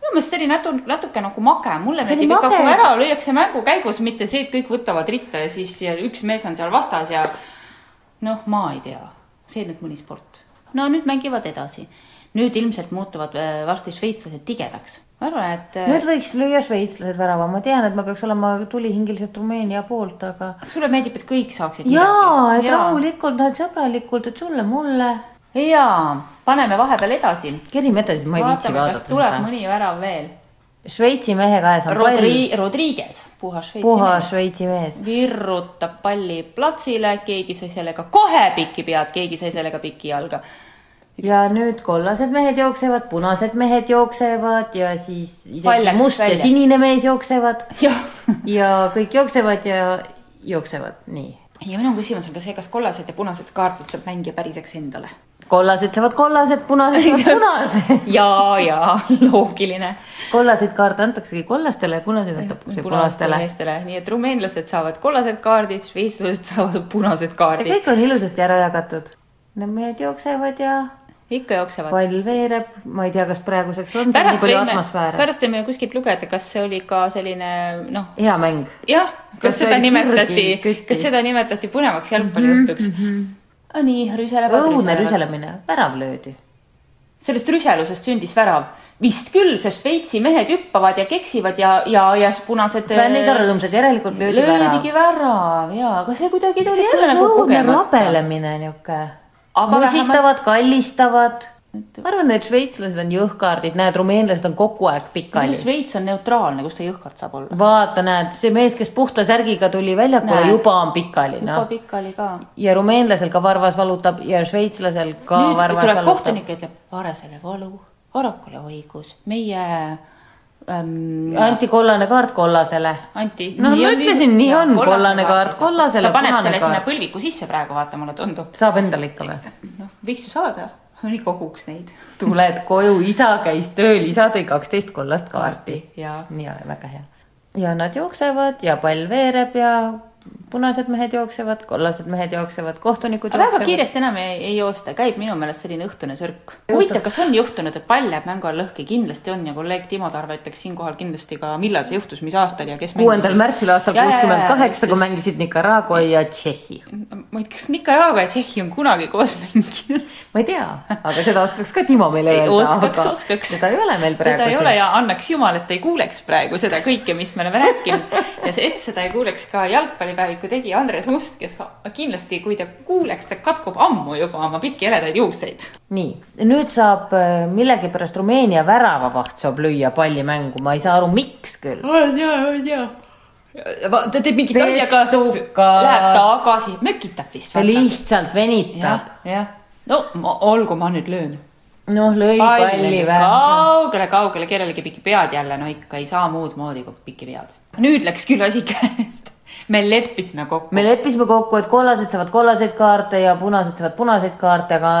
minu meelest see oli natuke, natuke nagu mage, mulle meeldib ikka, kui ära lüüakse mängu käigus, mitte see, et kõik võtavad ritta ja siis ja üks mees on seal vastas ja noh, ma ei tea, see nüüd mõni sport. No nüüd mängivad edasi. nüüd ilmselt muutuvad äh, varsti šveitslased tigedaks. ma arvan, et äh, nüüd võiks lüüa šveitslased värava, ma tean, et ma peaks olema tulihingeliselt Rumeenia poolt, aga. sulle meeldib, et kõik saaksid jaa, et. Jaa. rahulikult, nad sõbralikult, et sulle-mulle. jaa, paneme vahepeal edasi. kerime edasi, ma ei viitsi vaatame, kas vaadata tuleb mõni värav veel. Šveitsi mehe käes on Rodri-, pall, Rodriguez, puhas Šveitsi puhas mees. Šveitsi mees. virrutab palli platsile, keegi sai sellega kohe pikki pead, keegi sai sellega pikki jalga. ja nüüd kollased mehed jooksevad, punased mehed jooksevad ja siis isegi must ja välja. sinine mees jooksevad jah. ja kõik jooksevad ja jooksevad, nii. ja minu küsimus on ka see, kas kollased ja punased kaardid saab mängija päriseks endale? Kollased saavad kollased, punased saavad punased. jaa, jaa, loogiline. kollaseid kaarte antaksegi kollastele ja punaseid antakse punastele. meestele, nii et rumeenlased saavad kollased kaardid, šveitslased saavad punased ja kaardid. kõik on ilusasti ära jagatud. Need mehed jooksevad ja ikka jooksevad. pall veereb, ma ei tea, kas praeguseks on pärast võime, pärast võime kuskilt lugeda, kas see oli ka selline noh, hea mäng. jah, Kas seda nimetati kas seda nimetati põnevaks jalgpallijutuks mm? -hmm. nii, rüselevad, õudne rüselemine, värav löödi. sellest rüselusest sündis värav. vist küll, sest Šveitsi mehed hüppavad ja keksivad ja, ja, ja punased. fännid on rõõmsad, järelikult löödi värav. löödigi värav ja, aga see kuidagi tuli see on nagu õudne rabelemine niuke. Aga musitavad, kallistavad. Ma arvan, need šveitslased on jõhkardid, näed, rumeenlased on kogu aeg pikali. Šveits on neutraalne, kus ta jõhkard saab olla. vaata, näed, see mees, kes puhta särgiga tuli väljakule, juba on pikali, juba noh. pikali ka. ja rumeenlasel ka varvas valutab ja šveitslasel ka nüüd varvas valutab. kohtunik ja ütleb, Varesele valu, Varakule õigus, meie ähm, anti kollane kaart kollasele. Anti. No ma ütlesin, nii on, kollane kaart kollasele, ta paneb selle sinna kaart. põlviku sisse praegu, vaata, mulle tundub. saab endale ikka või? noh, võiks ju saada, nii koguks neid. tuled koju, isa käis tööl, isa tõi kaksteist kollast kaarti. jaa. ja väga hea. ja nad jooksevad ja pall veereb ja punased mehed jooksevad, kollased mehed jooksevad, kohtunikud aga väga jooksevad. kiiresti enam ei, ei joosta, käib minu meelest selline õhtune sörk. huvitav, kas on juhtunud, et pall jääb mängu all lõhki, kindlasti on ja kolleeg Timo Tarve ütleks siinkohal kindlasti ka, millal see juhtus, mis aastal ja kes kuuendal märtsil aastal kuuskümmend kaheksa, kui mängisid Nicaragua ja Tšehhi. ma ei tea, kas Nicaragua ja Tšehhi on kunagi koos mänginud? ma ei tea, aga seda oskaks ka Timo meile Ei, öelda, oskaks, oskaks. seda ei ole meil praegu teda ei ole ja annaks jumal, et ei kuuleks praegu seda kõike, mis me oleme rääkinud. ja see, et seda ei kuuleks ka jalgpallipäeviku tegija Andres Must, kes kindlasti, kui ta kuuleks, ta katkub ammu juba oma pikki heledaid juukseid. nii, nüüd saab äh, millegipärast Rumeenia väravavaht saab lüüa palli mängu, ma ei saa aru, miks küll. on ja, on ja. ta teeb mingi Petukas. läheb tagasi, mökitab vist. ta lihtsalt venitab jah, no ma, olgu, ma nüüd löön. noh, lõi palli või? kaugele, kaugele, kellelegi piki pead jälle, no ikka ei saa muud moodi kui piki pead. nüüd läks küll asi käest. Me leppisime kokku. me leppisime kokku, et kollased saavad kollaseid kaarte ja punased saavad punaseid kaarte, aga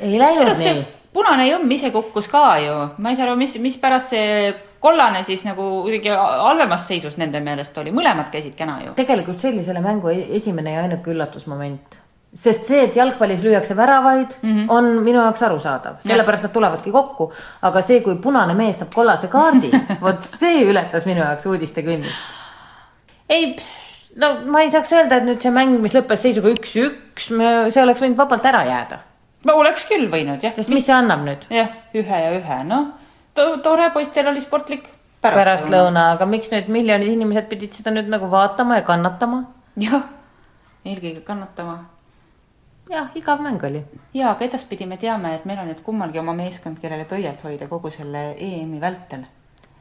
ei läinud nii. punane jõmm ise kukkus ka ju, ma ei saa aru, mis, mispärast see kollane siis nagu kuidagi halvemas seisus nende meelest oli, mõlemad käisid kena ju. tegelikult see oli selle mängu e- esimene ja ainuke üllatusmoment. sest see, et jalgpallis lüüakse väravaid mm, -hmm. on minu jaoks arusaadav, sellepärast nad tulevadki kokku. aga see, kui punane mees saab kollase kaardi, vot see ületas minu jaoks uudistekünnist. ei, no ma ei saaks öelda, et nüüd see mäng, mis lõppes seisuga üks-üks, see oleks võinud vabalt ära jääda. ma oleks küll võinud jah. sest mis see annab nüüd? jah, ühe ja ühe, noh to,, tore, poistel oli sportlik pärastlõuna, aga miks nüüd miljonid inimesed pidid seda nüüd nagu vaatama ja kannatama? jah, eelkõige kannatama jah, igav mäng oli. ja, aga edaspidi me teame, et meil on nüüd kummalgi oma meeskond, kellele pöialt hoida kogu selle EM-i vältel.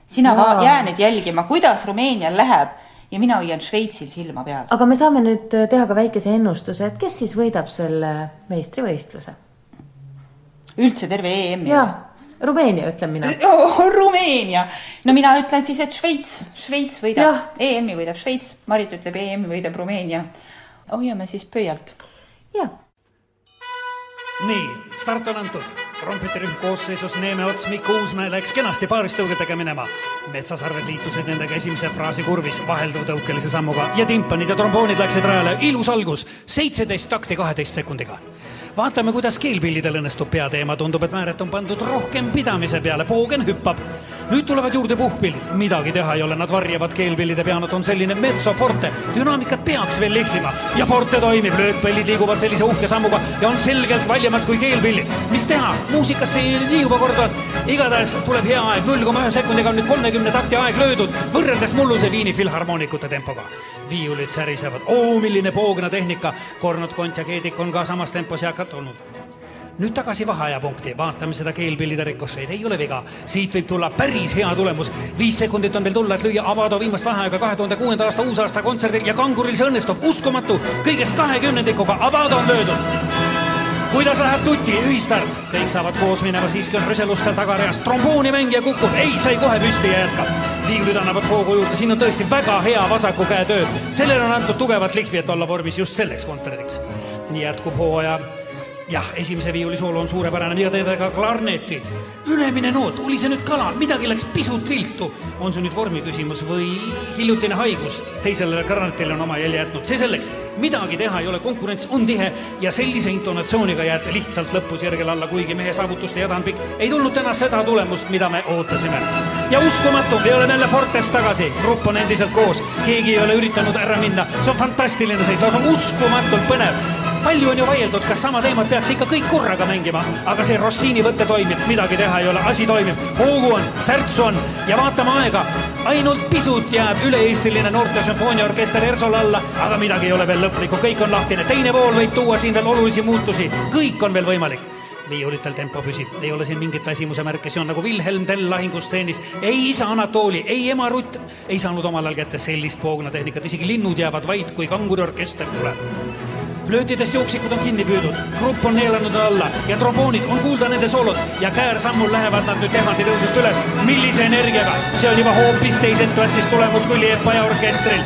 sina va- jää nüüd jälgima, kuidas Rumeenial läheb ja mina hoian Šveitsil silma peal. aga me saame nüüd äh, teha ka väikese ennustuse, et kes siis võidab selle meistrivõistluse? üldse terve EM-i. jaa, Rumeenia ütlen mina. oh,. Rumeenia, no mina ütlen siis, et Šveits, Šveits võidab, EM-i võidab Šveits, Marit ütleb EM-i võidab Rumeenia. hoiame siis pöialt. jah, nii, start on antud. Trompetirühm koosseisus Neeme Ots Mikko Uusmäe läks kenasti paaristõugetega minema. metsasarved liitusid nendega esimese fraasi kurvis vahelduvtõukelise sammuga ja timpanid ja tromboonid läksid rajale. ilus algus, seitseteist takti kaheteist sekundiga vaatame, kuidas keelpillidel õnnestub peateema, tundub, et määret on pandud rohkem pidamise peale, poogen hüppab. nüüd tulevad juurde puhkpillid, midagi teha ei ole, nad varjavad keelpillide peanut, on selline mezzo forte, dünaamikat peaks veel lihvima ja forte toimib, löökpallid liiguvad sellise uhke sammuga ja on selgelt valjemad kui keelpillid. mis teha, muusikasse ei liiguva kord on. igatahes tuleb hea aeg, null koma ühe sekundiga on nüüd kolmekümne takti aeg löödud, võrreldes mulluse Viini filharmoonikute tempoga. Viiulid särisevad, oo milline poogna tehnika, kornud kont ja keedik on ka samas tempos jääkad olnud. Nüüd tagasi vaheajapunkti, vaatame seda keelpillide rikosseid, ei ole viga, siit võib tulla päris hea tulemus. viis sekundit on veel tulla, et lüüa Avado viimast vaheaega kahe tuhande kuuenda aasta uusaasta kontserdil ja kanguril see õnnestub, uskumatu, kõigest kahekümnendikuga Avado on löödud kuidas läheb tuti, ühistart, kõik saavad koos minema, siiski on rüselus seal tagareas, tromboonimängija kukub, ei, sai kohe püsti ja jätkab. viiulid annavad hoogu juurde, siin on tõesti väga hea vasaku käe töö, sellele on antud tugevat lihvi, et olla vormis just selleks kontserdiks. nii jätkub hooaja jah, esimese viiuli soolo on suurepärane teed ka klarnetid. ülemine noot, oli see nüüd kala, midagi läks pisut viltu. on see nüüd vormi küsimus või hiljutine haigus? teisele klarnetile on oma jälje jätnud, see selleks. midagi teha ei ole, konkurents on tihe ja sellise intonatsiooniga jääte lihtsalt lõpus järgele alla, kuigi mehe saavutuste jada on pikk. ei tulnud täna seda tulemust, mida me ootasime. ja uskumatu, me oleme jälle Fortes tagasi, grupp on endiselt koos, keegi ei ole üritanud ära minna, see on fantastiline sõit, lausa uskumatult põnev palju on ju vaieldud, kas sama teemat peaks ikka kõik korraga mängima, aga see Rossini võte toimib, midagi teha ei ole, asi toimib, hoogu on, särtsu on ja vaatame aega. ainult pisut jääb üle-eestiline noorte sümfooniaorkester Ersole alla, aga midagi ei ole veel lõplikku, kõik on lahtine, teine pool võib tuua siin veel olulisi muutusi, kõik on veel võimalik. Viiulitel tempo püsib, ei ole siin mingit väsimuse märki, see on nagu Wilhelm Tell lahingustseenis. ei isa Anatoli, ei ema Rutt ei saanud omal ajal kätte sellist poognatehnikat, isegi linnud jäävad vait, kui kanguriorkester tuleb flöötidest jooksikud on kinni püüdud, grupp on neelanud alla ja tromboonid on kuulda nende soolod ja käärsammul lähevad nad nüüd tehvandi tõusust üles. millise energiaga, see on juba hoopis teisest klassist tulemus kui Liepaja orkestril.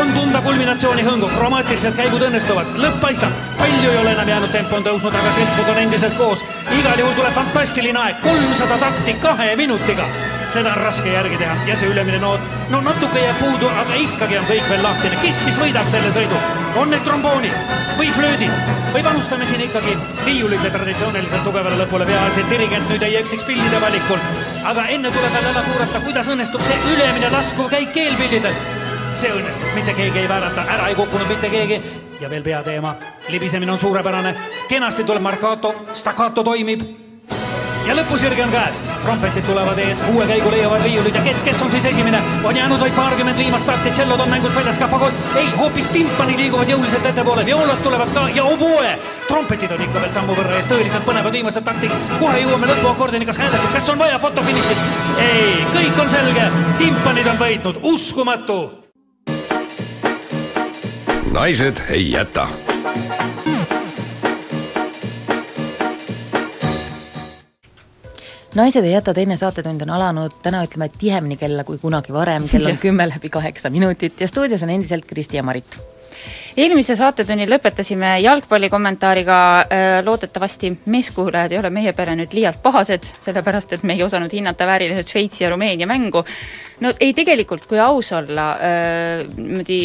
on tunda kulminatsiooni hõngu, kromaatilised käigud õnnestuvad, lõpp paistab, palju ei ole enam jäänud, tempo on tõusnud, aga seltskond on endiselt koos. igal juhul tuleb fantastiline aeg, kolmsada takti kahe minutiga seda on raske järgi teha. Ja see ülemine noot, no natuke jääb puudu, aga ikkagi on kõik veel lahtine, kes siis võidab selle sõidu? on need tromboonid või flöödid? Või panustame siin ikkagi viiulite traditsiooniliselt tugevale lõpule, peaasi, et dirigent nüüd ei eksiks pillide valikul. aga enne tuleb veel ära kuulata, kuidas õnnestub see ülemine laskuv käik keelpillidel. see õnnestub, mitte keegi ei väärata, ära ei kukkunud mitte keegi. Ja veel peateema, libisemine on suurepärane, kenasti tuleb markato, staccato toimib ja lõpusirge on käes, trompetid tulevad ees, uue käigu leiavad viiulid ja kes, kes on siis esimene, on jäänud vaid paarkümmend viimast takti, tšellod on mängust väljas, ka fagott, ei, hoopis timpanid liiguvad jõuliselt ettepoole, vioolad tulevad ka. Ja oboe. trompetid on ikka veel sammu võrra ees, tõeliselt põnevad viimased taktid, kohe jõuame lõpuakordini, kas häälestub, kas on vaja fotofinišit? ei, kõik on selge, timpanid on võitnud, uskumatu! Naised ei jäta. Naised ei jäta teine saatetund on alanud täna ütleme tihemini kella kui kunagi varem, kell on kümme läbi kaheksa minutit ja stuudios on endiselt Kristi ja Marit eelmise saatetunni lõpetasime jalgpallikommentaariga, äh, loodetavasti meeskuulajad ei ole meie peale nüüd liialt pahased, sellepärast et me ei osanud hinnata vääriliselt Šveitsi ja Rumeenia mängu. no ei, tegelikult kui aus olla, äh, niimoodi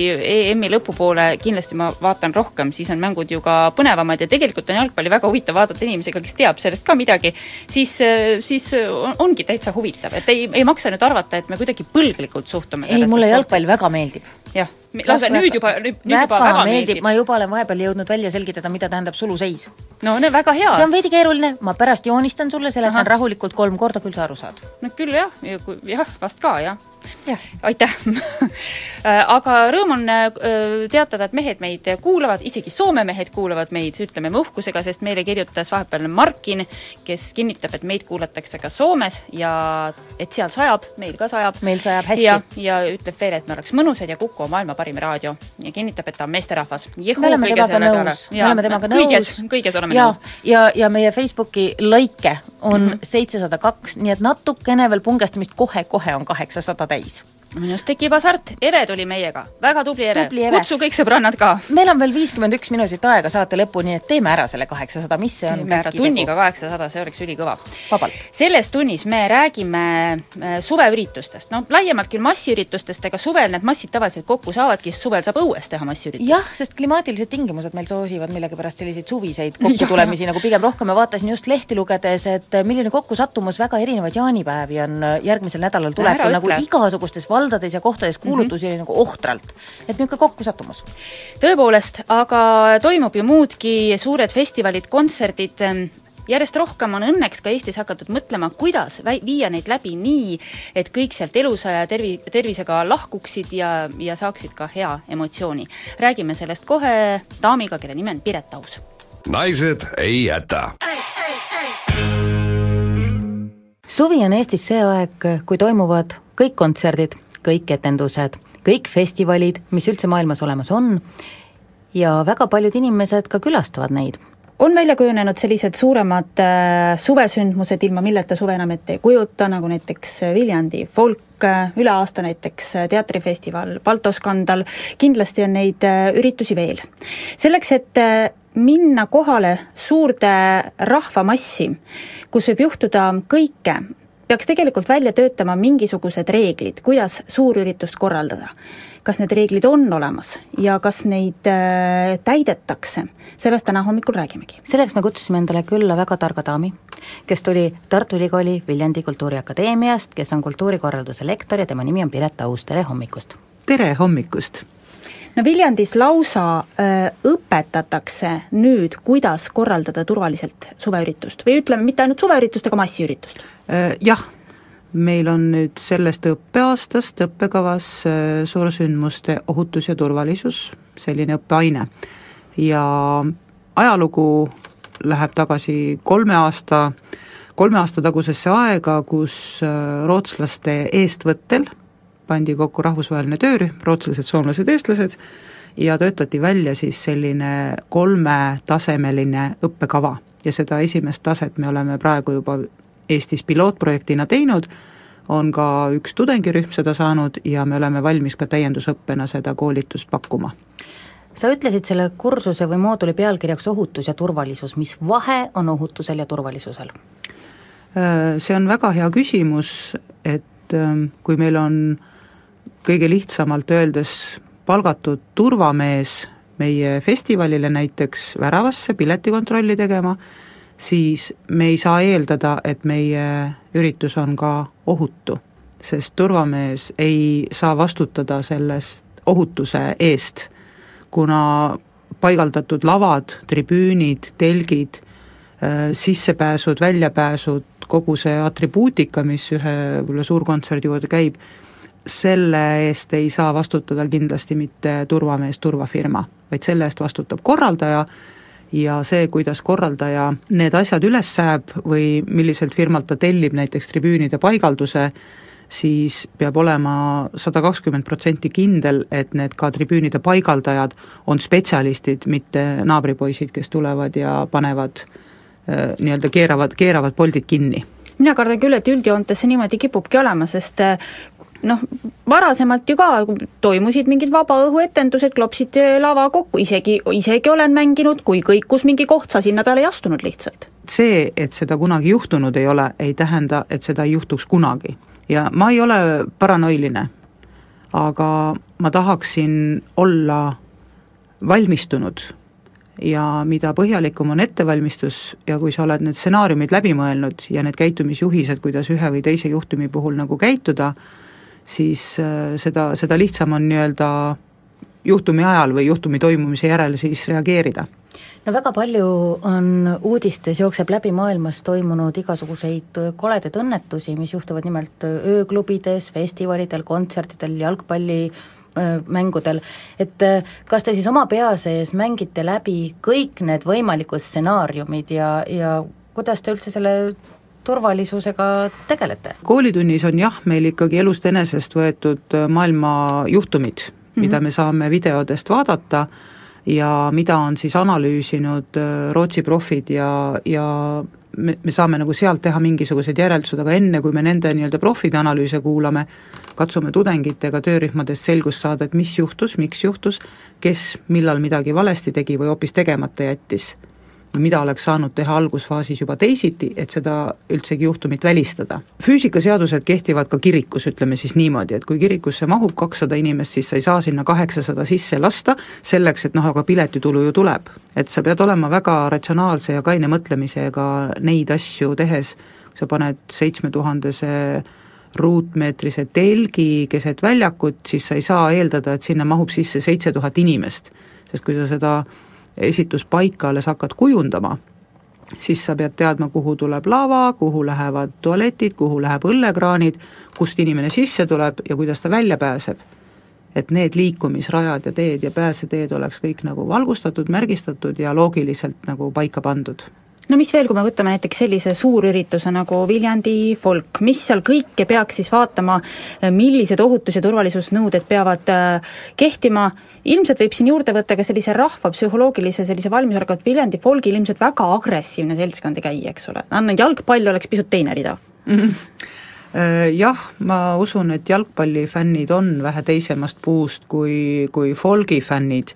EM-i lõpupoole kindlasti ma vaatan rohkem, siis on mängud ju ka põnevamad ja tegelikult on jalgpalli väga huvitav vaadata inimesega, kes teab sellest ka midagi, siis, äh, siis on, ongi täitsa huvitav, et ei, ei maksa nüüd arvata, et me kuidagi põlglikult suhtume ei, mulle jalgpall väga meeldib. jah lausa nüüd juba, nüüd väga juba väga meeldib, meeldib., ma juba olen vahepeal jõudnud välja selgitada, mida tähendab suluseis. no no väga hea. see on veidi keeruline, ma pärast joonistan sulle, seletan rahulikult kolm korda, küll sa aru saad. no küll jah, jah, vast ka jah aitäh äh, aga rõõm on äh, teatada, et mehed meid kuulavad, isegi Soome mehed kuulavad meid, ütleme me uhkusega, sest meile kirjutas vahepeal Markin, kes kinnitab, et meid kuulatakse ka Soomes ja et seal sajab, meil ka sajab. meil sajab hästi. ja, ütleb veel, et me oleks mõnusad ja Kuku on maailma parim raadio ja kinnitab, et ta on meesterahvas. me oleme temaga nõus, me oleme temaga nõus. kõiges, kõiges oleme ja, nõus. ja, ja meie Facebooki laike on mhm. seitsesada kaks, nii et natukene veel pungestamist, kohe-kohe on kaheksasada täis minust tekib hasart, Eve tuli meiega, väga tubli Eve, kutsu kõik sõbrannad ka. meil on veel viiskümmend üks minutit aega saate lõpuni, et teeme ära selle kaheksasada, mis see on? teeme ära. Tunniga kaheksasada, see oleks ülikõva. selles tunnis me räägime äh, suveüritustest, no laiemalt küll massiüritustest, ega suvel need massid tavaliselt kokku saavadki, sest suvel saab õues teha massiüritusi. jah, sest klimaatilised tingimused meil soosivad millegipärast selliseid suviseid kokkutulemisi nagu pigem rohkem, ma vaatasin just lehti lugedes, et milline kokkusattumus, väga erinevaid jaanipäevi on järgmisel nädalal tulekul nagu igasugustes valdades ja kohtades kuulutusi mm -hmm. oli nagu ohtralt. et niisugune kokkusattumus. tõepoolest, aga toimub ju muudki, suured festivalid, kontserdid, järjest rohkem on õnneks ka Eestis hakatud mõtlema, kuidas väi-, viia neid läbi nii, et kõik sealt elusa ja tervi-, tervisega lahkuksid ja, ja saaksid ka hea emotsiooni. räägime sellest kohe daamiga, kelle nimi on Piret Aus. naised ei jäta suvi on Eestis see aeg, kui toimuvad kõik kontserdid kõik etendused, kõik festivalid, mis üldse maailmas olemas on, ja väga paljud inimesed ka külastavad neid on välja kujunenud sellised suuremad äh, suvesündmused, ilma milleta suve enam ette ei kujuta, nagu näiteks Viljandi folk, äh, üle aasta näiteks äh, teatrifestival, Baltoskandal, kindlasti on neid äh, üritusi veel. selleks, et äh, minna kohale suurde rahvamassi, kus võib juhtuda kõike, peaks tegelikult välja töötama mingisugused reeglid, kuidas suurüritust korraldada. kas need reeglid on olemas ja kas neid äh, täidetakse, sellest täna hommikul räägimegi. selleks me kutsusime endale külla väga targa daami, kes tuli Tartu Ülikooli Viljandi Kultuuriakadeemiast, kes on kultuurikorralduse lektor ja tema nimi on Piret Aus, tere hommikust! tere hommikust! No Viljandis lausa öö, õpetatakse nüüd, kuidas korraldada turvaliselt suveüritust. Või ütleme, mitte ainult suveüritust, aga massiüritust. Äh, jah, meil on nüüd sellest õppeaastast õppekavas äh, suursündmuste ohutus ja turvalisus, selline õppeaine. ja ajalugu läheb tagasi kolme aasta, kolme aasta tagusesse aega, kus äh, rootslaste eestvõttel pandi kokku rahvusvaheline töörühm, rootslased, soomlased, eestlased, ja töötati välja siis selline kolmetasemeline õppekava ja seda esimest taset me oleme praegu juba Eestis pilootprojektina teinud, on ka üks tudengirühm seda saanud ja me oleme valmis ka täiendusõppena seda koolitust pakkuma. sa ütlesid selle kursuse või mooduli pealkirjaks ohutus ja turvalisus, mis vahe on ohutusel ja turvalisusel? Äh, see on väga hea küsimus, et ähm, kui meil on kõige lihtsamalt öeldes palgatud turvamees meie festivalile näiteks väravasse piletikontrolli tegema, siis me ei saa eeldada, et meie üritus on ka ohutu, sest turvamees ei saa vastutada sellest ohutuse eest, kuna paigaldatud lavad, tribüünid, telgid, äh, sissepääsud, väljapääsud, kogu see atribuutika, mis ühe võib-olla suurkontserdi juurde käib, selle eest ei saa vastutada kindlasti mitte turvamees, turvafirma, vaid selle eest vastutab korraldaja ja see, kuidas korraldaja need asjad üles säeb või milliselt firmalt ta tellib näiteks tribüünide paigalduse, siis peab olema sada kakskümmend protsenti kindel, et need ka tribüünide paigaldajad on spetsialistid, mitte naabripoisid, kes tulevad ja panevad äh, nii-öelda keeravad, keeravad poldid kinni. Mina kardan küll, et üldjoontes see niimoodi kipubki olema, sest äh, noh, varasemalt ju ka toimusid mingid vabaõhuetendused, klopsiti lava kokku, isegi, isegi olen mänginud, kui kõikus mingi koht, sa sinna peale ei astunud lihtsalt. see, et seda kunagi juhtunud ei ole, ei tähenda, et seda ei juhtuks kunagi. ja ma ei ole paranoiline, aga ma tahaksin olla valmistunud ja mida põhjalikum on ettevalmistus ja kui sa oled need stsenaariumid läbi mõelnud ja need käitumisjuhised, kuidas ühe või teise juhtumi puhul nagu käituda, siis äh, seda, seda lihtsam on nii-öelda juhtumi ajal või juhtumi toimumise järel siis reageerida. No väga palju on uudistes, jookseb läbi maailmas toimunud igasuguseid koledaid õnnetusi, mis juhtuvad nimelt ööklubides, festivalidel, kontsertidel, jalgpalli mängudel, et äh, kas te siis oma pea sees mängite läbi kõik need võimalikud stsenaariumid ja, ja kuidas te üldse selle turvalisusega tegelete? koolitunnis on jah, meil ikkagi elust enesest võetud äh, maailma juhtumid mm, -hmm. mida me saame videodest vaadata ja mida on siis analüüsinud äh, Rootsi profid ja, ja me, me saame nagu sealt teha mingisugused järeldused, aga enne, kui me nende nii-öelda profide analüüse kuulame, katsume tudengitega töörühmades selgust saada, et mis juhtus, miks juhtus, kes millal midagi valesti tegi või hoopis tegemata jättis mida oleks saanud teha algusfaasis juba teisiti, et seda üldsegi juhtumit välistada. füüsikaseadused kehtivad ka kirikus, ütleme siis niimoodi, et kui kirikusse mahub kakssada inimest, siis sa ei saa sinna kaheksasada sisse lasta, selleks et noh, aga piletitulu ju tuleb. et sa pead olema väga ratsionaalse ja kaine mõtlemisega neid asju tehes, sa paned seitsmetuhandese ruutmeetrise telgi keset väljakut, siis sa ei saa eeldada, et sinna mahub sisse seitse tuhat inimest. sest kui sa seda esituspaika alles hakkad kujundama, siis sa pead teadma, kuhu tuleb lava, kuhu lähevad tualetid, kuhu läheb õllekraanid, kust inimene sisse tuleb ja kuidas ta välja pääseb. et need liikumisrajad ja teed ja pääseteed oleks kõik nagu valgustatud, märgistatud ja loogiliselt nagu paika pandud no mis veel, kui me võtame näiteks sellise suurürituse nagu Viljandi folk, mis seal kõike peaks siis vaatama, millised ohutus- ja turvalisusnõuded peavad äh, kehtima, ilmselt võib siin juurde võtta ka sellise rahva psühholoogilise sellise valmisoleku, et Viljandi folgil ilmselt väga agressiivne seltskond ei käi, eks ole, jalgpall oleks pisut teine rida. Mm. -hmm Jah, ma usun, et jalgpallifännid on vähe teisemast puust kui, kui folgi fännid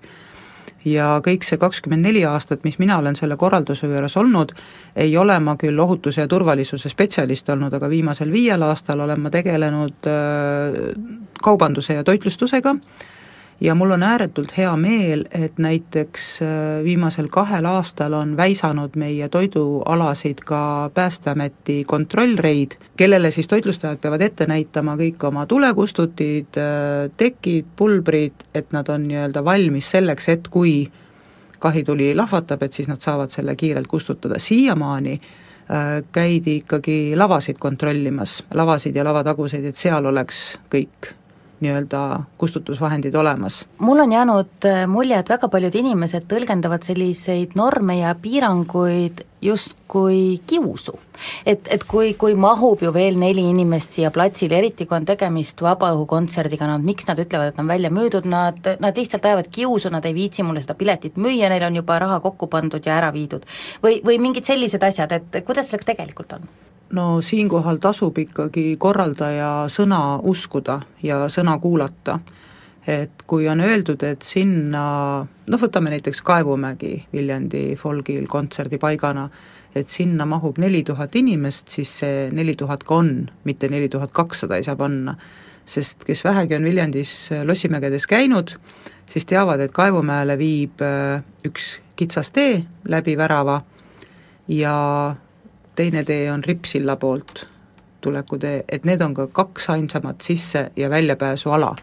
ja kõik see kakskümmend neli aastat, mis mina olen selle korralduse juures olnud, ei ole ma küll ohutuse ja turvalisuse spetsialist olnud, aga viimasel viiel aastal olen ma tegelenud äh, kaubanduse ja toitlustusega, ja mul on ääretult hea meel, et näiteks äh, viimasel kahel aastal on väisanud meie toidualasid ka Päästeameti kontrollreid, kellele siis toitlustajad peavad ette näitama kõik oma tulekustutid, äh, tekid, pulbrid, et nad on nii-öelda valmis selleks, et kui kahituli lahvatab, et siis nad saavad selle kiirelt kustutada, siiamaani äh, käidi ikkagi lavasid kontrollimas, lavasid ja lavataguseid, et seal oleks kõik nii-öelda kustutusvahendid olemas. mul on jäänud äh, mulje, et väga paljud inimesed tõlgendavad selliseid norme ja piiranguid justkui kiusu. et, et kui, kui mahub ju veel neli inimest siia platsile, eriti kui on tegemist vabaõhukontserdiga, no miks nad ütlevad, et on välja müüdud, nad, nad lihtsalt ajavad kiusu, nad ei viitsi mulle seda piletit müüa, neil on juba raha kokku pandud ja ära viidud. või, või mingid sellised asjad, et kuidas sellega tegelikult on? No siinkohal tasub ikkagi korraldaja sõna uskuda ja sõna kuulata. et kui on öeldud, et sinna, noh võtame näiteks Kaevumägi Viljandi folgil kontserdipaigana, et sinna mahub neli tuhat inimest, siis see neli tuhat ka on, mitte neli tuhat kakssada ei saa panna. sest kes vähegi on Viljandis lossimägedes käinud, siis teavad, et Kaevumäele viib äh, üks kitsas tee läbi värava ja teine tee on Rippsilla poolt tulekutee, et need on ka kaks ainsamat sisse- ja väljapääsuala.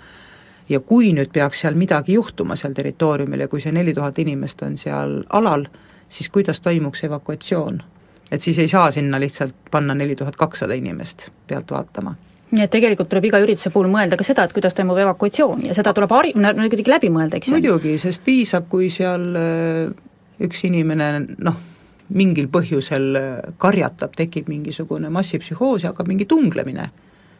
ja kui nüüd peaks seal midagi juhtuma seal territooriumil ja kui see neli tuhat inimest on seal alal, siis kuidas toimuks evakuatsioon? et siis ei saa sinna lihtsalt panna neli tuhat kakssada inimest pealt vaatama nii et tegelikult tuleb iga ürituse puhul mõelda ka seda, et kuidas toimub evakuatsioon ja seda tuleb hari-, kuidagi läbi mõelda, eks ju? muidugi, sest piisab, kui seal äh, üks inimene noh, mingil põhjusel karjatab, tekib mingisugune massipsühhoos ja hakkab mingi tunglemine,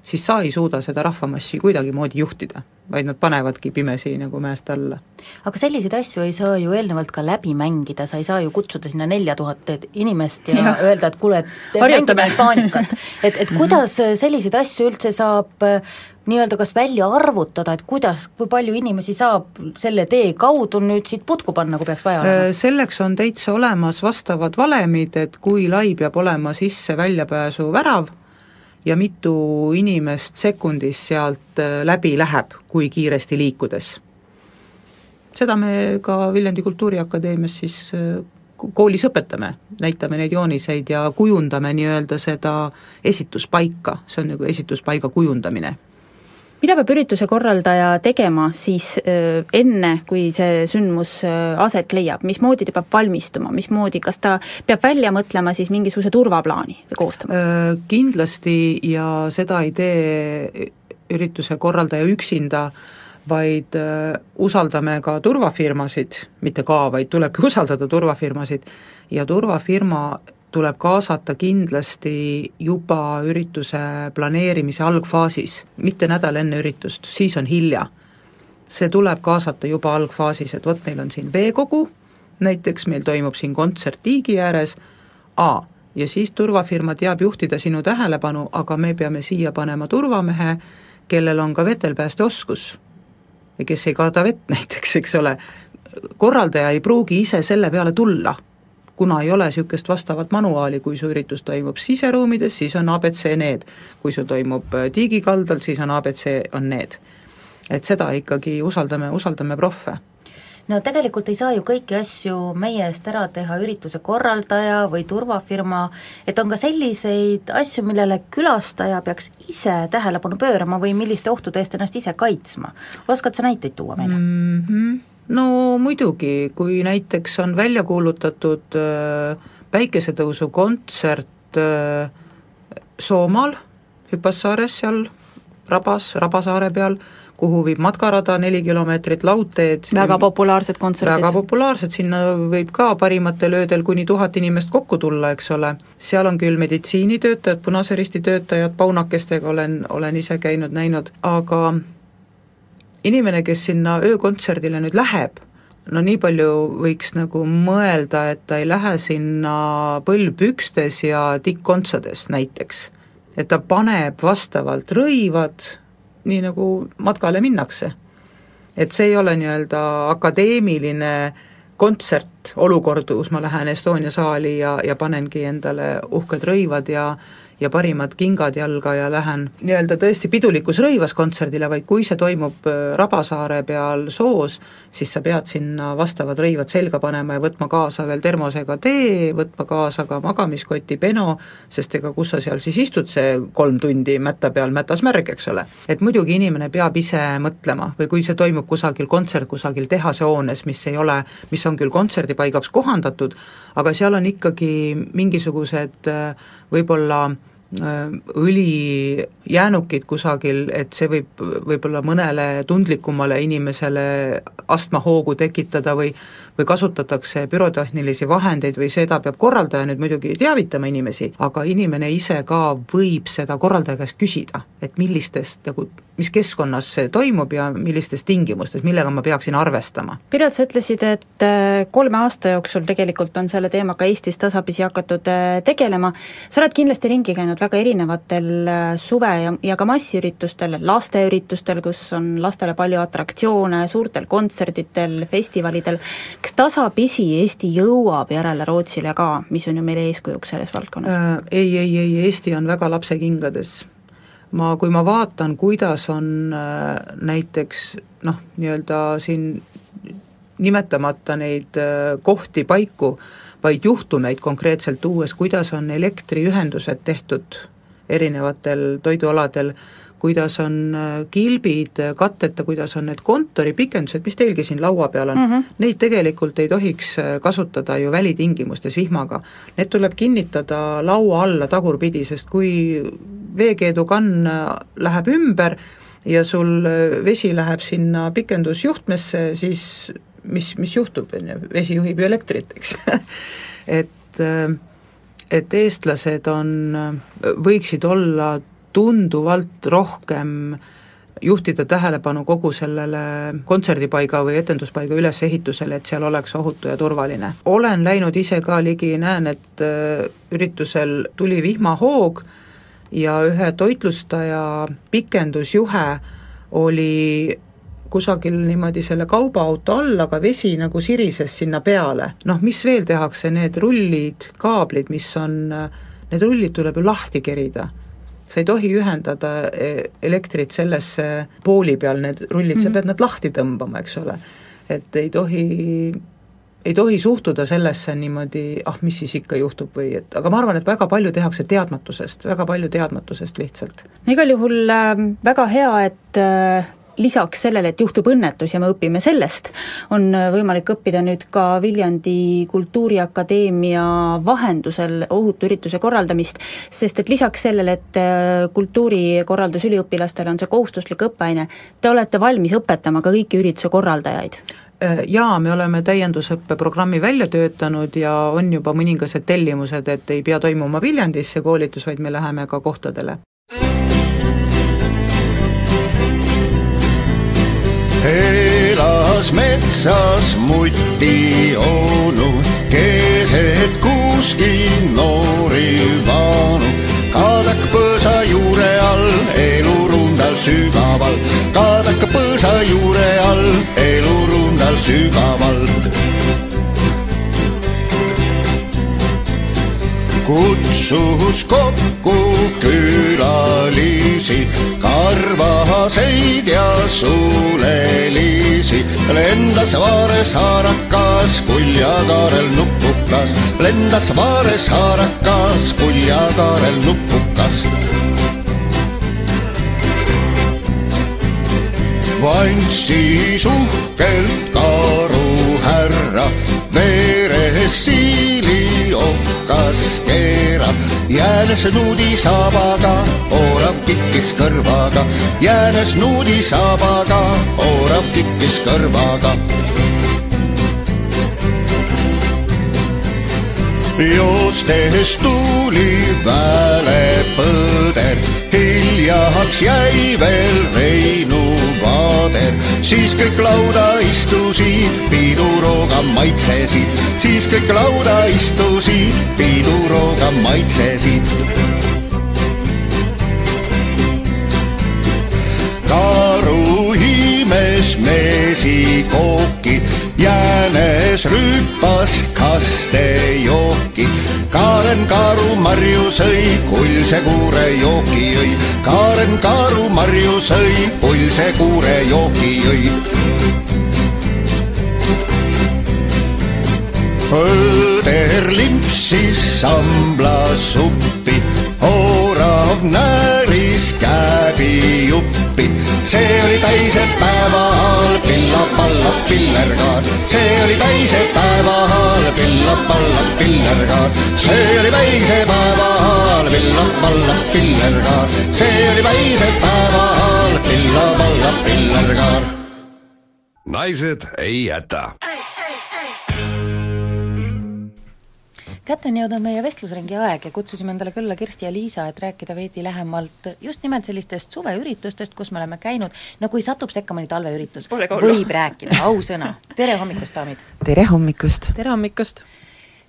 siis sa ei suuda seda rahvamassi kuidagimoodi juhtida, vaid nad panevadki pimesi nagu mäest alla. aga selliseid asju ei saa ju eelnevalt ka läbi mängida, sa ei saa ju kutsuda sinna nelja tuhat inimest ja, ja öelda, et kuule, et mängime paanikat. et, et kuidas selliseid asju üldse saab äh, nii-öelda kas välja arvutada, et kuidas, kui palju inimesi saab selle tee kaudu nüüd siit putku panna, kui peaks vaja olema? Äh, selleks on täitsa olemas vastavad valemid, et kui lai peab olema sisse-väljapääsu värav, ja mitu inimest sekundis sealt äh, läbi läheb, kui kiiresti liikudes. seda me ka Viljandi Kultuuriakadeemias siis äh, koolis õpetame, näitame neid jooniseid ja kujundame nii-öelda seda esituspaika, see on nagu esituspaiga kujundamine mida peab ürituse korraldaja tegema siis äh, enne, kui see sündmus äh, aset leiab, mismoodi ta peab valmistuma, mismoodi, kas ta peab välja mõtlema siis mingisuguse turvaplaani või koostama? Äh, kindlasti ja seda ei tee ürituse korraldaja üksinda, vaid usaldame ka turvafirmasid, mitte ka, vaid tulebki usaldada turvafirmasid, ja turvafirma tuleb kaasata kindlasti juba ürituse planeerimise algfaasis, mitte nädal enne üritust, siis on hilja. see tuleb kaasata juba algfaasis, et vot meil on siin veekogu, näiteks meil toimub siin kontsert tiigi ääres, A, ja siis turvafirma teab juhtida sinu tähelepanu, aga me peame siia panema turvamehe, kellel on ka vetelpäästeoskus ja kes ei kaada vett näiteks, eks ole, korraldaja ei pruugi ise selle peale tulla kuna ei ole niisugust vastavat manuaali, kui su üritus toimub siseruumides, siis on abc need. kui sul toimub äh, tiigikaldal, siis on abc, on need. et seda ikkagi usaldame, usaldame proffe no tegelikult ei saa ju kõiki asju meie eest ära teha ürituse korraldaja või turvafirma, et on ka selliseid asju, millele külastaja peaks ise tähelepanu pöörama või milliste ohtude eest ennast ise kaitsma. oskad sa näiteid tuua meile mm? -hmm no muidugi, kui näiteks on välja kuulutatud äh, päikesetõusukontsert äh, Soomaal, Hüpassaares seal, Rabas, Rabasaare peal, kuhu viib matkarada neli kilomeetrit laudteed. väga populaarsed kontserdid. väga populaarsed, sinna võib ka parimatel öödel kuni tuhat inimest kokku tulla, eks ole. seal on küll meditsiinitöötajad, Punase Risti töötajad paunakestega, olen, olen ise käinud, näinud, aga inimene, kes sinna öökontserdile nüüd läheb, no nii palju võiks nagu mõelda, et ta ei lähe sinna põlvpükstes ja tikkontsades näiteks. et ta paneb vastavalt rõivad, nii nagu matkale minnakse. et see ei ole nii-öelda akadeemiline kontsert, olukord, kus ma lähen Estonia saali ja, ja panengi endale uhked rõivad ja ja parimad kingad jalga ja lähen nii-öelda tõesti pidulikus rõivas kontserdile, vaid kui see toimub äh, Rabasaare peal soos, siis sa pead sinna vastavad rõivad selga panema ja võtma kaasa veel termosega tee, võtma kaasa ka magamiskoti, peno, sest ega kus sa seal siis istud see kolm tundi mätta peal, mätas märg, eks ole. et muidugi inimene peab ise mõtlema või kui see toimub kusagil kontsert kusagil tehasehoones, mis ei ole, mis on küll kontserdipaigaks kohandatud, aga seal on ikkagi mingisugused äh, võib-olla Äh, õlijäänukid kusagil, et see võib võib-olla mõnele tundlikumale inimesele astmahoogu tekitada või või kasutatakse pürotehnilisi vahendeid või seda peab korraldaja nüüd muidugi teavitama inimesi, aga inimene ise ka võib seda korraldaja käest küsida, et millistest nagu mis keskkonnas see toimub ja millistes tingimustes, millega ma peaksin arvestama. Piret, sa ütlesid, et äh, kolme aasta jooksul tegelikult on selle teemaga Eestis tasapisi hakatud äh, tegelema, sa oled kindlasti ringi käinud väga erinevatel äh, suve- ja, ja ka massiüritustel, lasteüritustel, kus on lastele palju atraktsioone, suurtel kontserditel, festivalidel, kas tasapisi Eesti jõuab järele Rootsile ka, mis on ju meile eeskujuks selles valdkonnas äh,? Ei, ei, ei, Eesti on väga lapsekingades. ma, kui ma vaatan, kuidas on äh, näiteks noh, nii-öelda siin nimetamata neid äh, kohti, paiku, vaid juhtumeid konkreetselt tuues, kuidas on elektriühendused tehtud erinevatel toidualadel äh,, kuidas on äh, kilbid äh, katteta, kuidas on need kontoripikendused, mis teilgi siin laua peal on mm, -hmm. neid tegelikult ei tohiks äh, kasutada ju välitingimustes vihmaga. Need tuleb kinnitada laua alla tagurpidi, sest kui veekeedukann läheb ümber ja sul vesi läheb sinna pikendusjuhtmesse, siis mis, mis juhtub, on ju, vesi juhib ju elektrit, eks et et eestlased on, võiksid olla tunduvalt rohkem juhtida tähelepanu kogu sellele kontserdipaiga või etenduspaiga ülesehitusele, et seal oleks ohutu ja turvaline. olen läinud ise ka ligi, näen, et äh, üritusel tuli vihmahoog ja ühe toitlustaja pikendusjuhe oli kusagil niimoodi selle kaubaauto all, aga vesi nagu sirises sinna peale. noh, mis veel tehakse, need rullid, kaablid, mis on, need rullid tuleb ju lahti kerida. Sa ei tohi ühendada e, elektrit sellesse pooli peal, need rullid mm, -hmm. sa mhm. pead nad lahti tõmbama, eks ole. et ei tohi ei tohi suhtuda sellesse niimoodi, ah, mis siis ikka juhtub või et, aga ma arvan, et väga palju tehakse teadmatusest, väga palju teadmatusest lihtsalt. igal juhul äh, väga hea, et äh, lisaks sellele, et juhtub õnnetus ja me õpime sellest, on võimalik õppida nüüd ka Viljandi Kultuuriakadeemia vahendusel ohutu ürituse korraldamist, sest et lisaks sellele, et äh, kultuurikorraldus üliõpilastele on see kohustuslik õppeaine, te olete valmis õpetama ka kõiki ürituse korraldajaid äh, jaa, me oleme täiendusõppeprogrammi välja töötanud ja on juba mõningased tellimused, et ei pea toimuma Viljandis see koolitus, vaid me läheme ka kohtadele. Elas metsas muti onu, keset kuuski noori vaanu. kaadak põõsa juure all, elu rundal sügaval, kaadak põõsa juure all, elu rundal kutsus kokku külalisi karvaseid ja suulelisi. lendas Vaares haarakas, kuljakaarel nupukas, lendas Vaares haarakas, kuljakaarel nupukas. vantsi uhkelt karuhärra, veres siili okkas keerab jäänes nuudisabaga, orav kikkis kõrvaga, jäänes nuudisabaga, orav kikkis kõrvaga. joostes tuli välepõder, hiljaks jäi veel Reinu vaader, siis kõik lauda istusid, piidurooga maitsesid, siis kõik lauda istusid, piidurooga maitsesid. karu himes meesikooki jäänes rüüpas kastejooki. Kaaren Kaaru marju sõi, kuldse kuure jooki jõi. Kaaren Kaaru marju sõi, kuldse kuure jooki jõi. õder limpsis samblasuppi, orav nääris käbijuppi see oli päisepäeva all, pilla-palla pillerkaar. see oli päisepäeva all, pilla-palla pillerkaar. see oli päisepäeva all, pilla-palla pillerkaar. see oli päisepäeva all, pilla-palla pillerkaar. naised ei jäta kätte on jõudnud meie vestlusringi aeg ja kutsusime endale külla Kirsti ja Liisa, et rääkida veidi lähemalt just nimelt sellistest suveüritustest, kus me oleme käinud, no kui satub sekka mõni talveüritus, võib rääkida, ausõna. tere hommikust, daamid! tere hommikust! tere hommikust!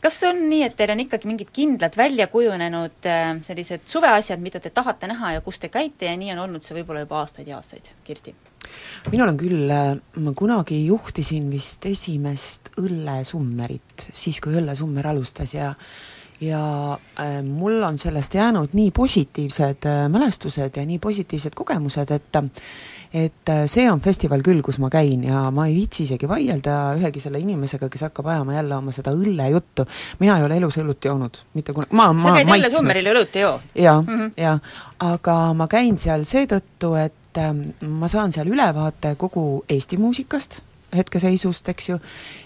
kas on nii, et teil on ikkagi mingid kindlad välja kujunenud äh, sellised suveasjad, mida te tahate näha ja kus te käite ja nii on olnud see võib-olla juba aastaid ja aastaid, Kirsti? Minul on küll, äh, ma kunagi juhtisin vist esimest õllesummerit, siis kui Õllesummer alustas ja ja äh, mul on sellest jäänud nii positiivsed äh, mälestused ja nii positiivsed kogemused, et et äh, see on festival küll, kus ma käin ja ma ei viitsi isegi vaielda ühegi selle inimesega, kes hakkab ajama jälle oma seda õllejuttu. mina ei ole elus õlut joonud, mitte kunagi, ma, ma sa käid õllesummeril õlut ei joo? jaa mm, -hmm. jaa, aga ma käin seal seetõttu, et ähm, ma saan seal ülevaate kogu Eesti muusikast, hetkeseisust, eks ju,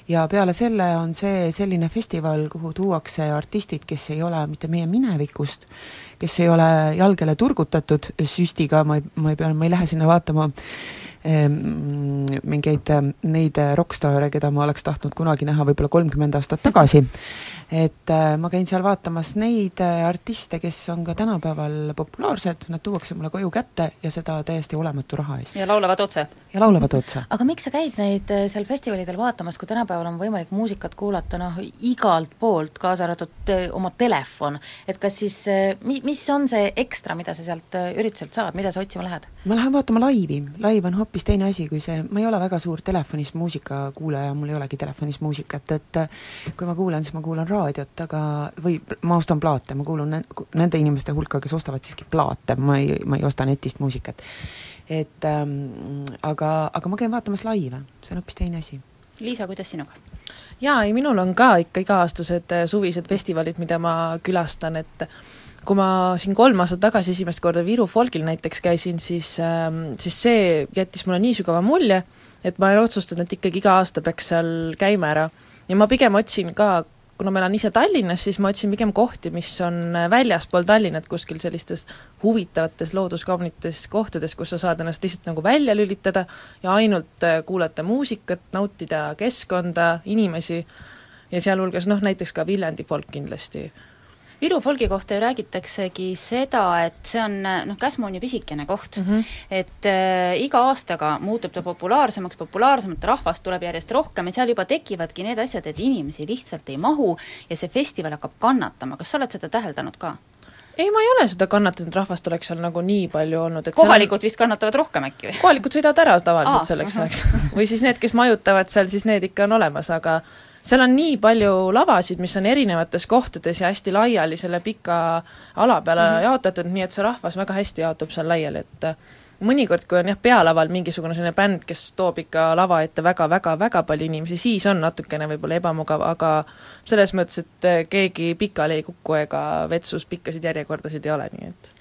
ja peale selle on see selline festival, kuhu tuuakse artistid, kes ei ole mitte meie minevikust, kes ei ole jalgele turgutatud süstiga, ma ei, ma ei pea, ma ei lähe sinna vaatama Ehm, mingeid ehm, neid rokkstaare, keda ma oleks tahtnud kunagi näha võib-olla kolmkümmend aastat tagasi. et äh, ma käin seal vaatamas neid äh, artiste, kes on ka tänapäeval populaarsed, nad tuuakse mulle koju kätte ja seda täiesti olematu raha eest. ja laulavad otse? ja laulavad otse. aga miks sa käid neid äh, seal festivalidel vaatamas, kui tänapäeval on võimalik muusikat kuulata noh, igalt poolt, kaasa arvatud oma telefon, et kas siis, mi-, mis on see ekstra, mida sa sealt ürituselt saad, mida sa otsima lähed? ma lähen vaatama laivi, laiv on hoopis hoopis teine asi kui see, ma ei ole väga suur telefonis muusika kuulaja, mul ei olegi telefonis muusikat, et kui ma kuulan, siis ma kuulan raadiot, aga või ma ostan plaate, ma kuulun nende inimeste hulka, kes ostavad siiski plaate, ma ei, ma ei osta netist muusikat. et ähm, aga, aga ma käin vaatamas laive, see on hoopis teine asi. Liisa, kuidas sinuga? jaa, ei minul on ka ikka iga-aastased äh, suvised festivalid, mida ma külastan, et kui ma siin kolm aastat tagasi esimest korda Viru folgil näiteks käisin, siis äh,, siis see jättis mulle nii sügava mulje, et ma olen otsustanud, et ikkagi iga aasta peaks seal käima ära. ja ma pigem otsin ka, kuna ma elan ise Tallinnas, siis ma otsin pigem kohti, mis on väljaspool Tallinnat, kuskil sellistes huvitavates looduskaunites kohtades, kus sa saad ennast lihtsalt nagu välja lülitada ja ainult äh, kuulata muusikat, nautida keskkonda, inimesi ja sealhulgas noh, näiteks ka Viljandi folk kindlasti Viru folgi kohta ju räägitaksegi seda, et see on noh, Käsmu on ju pisikene koht mm, -hmm. et äh, iga aastaga muutub ta populaarsemaks, populaarsemat rahvast tuleb järjest rohkem ja seal juba tekivadki need asjad, et inimesi lihtsalt ei mahu ja see festival hakkab kannatama, kas sa oled seda täheldanud ka? ei, ma ei ole seda kannatanud, rahvast oleks seal nagu nii palju olnud, et kohalikud on... vist kannatavad rohkem äkki või? kohalikud sõidavad ära tavaliselt Aa, selleks ajaks või siis need, kes majutavad seal, siis need ikka on olemas, aga seal on nii palju lavasid, mis on erinevates kohtades ja hästi laiali selle pika ala peale mm -hmm. jaotatud, nii et see rahvas väga hästi jaotub seal laiali, et mõnikord, kui on jah, pealaval mingisugune selline bänd, kes toob ikka lava ette väga-väga-väga palju inimesi, siis on natukene võib-olla ebamugav, aga selles mõttes, et keegi pikali ei kuku ega vetsus pikkasid järjekordasid ei ole, nii et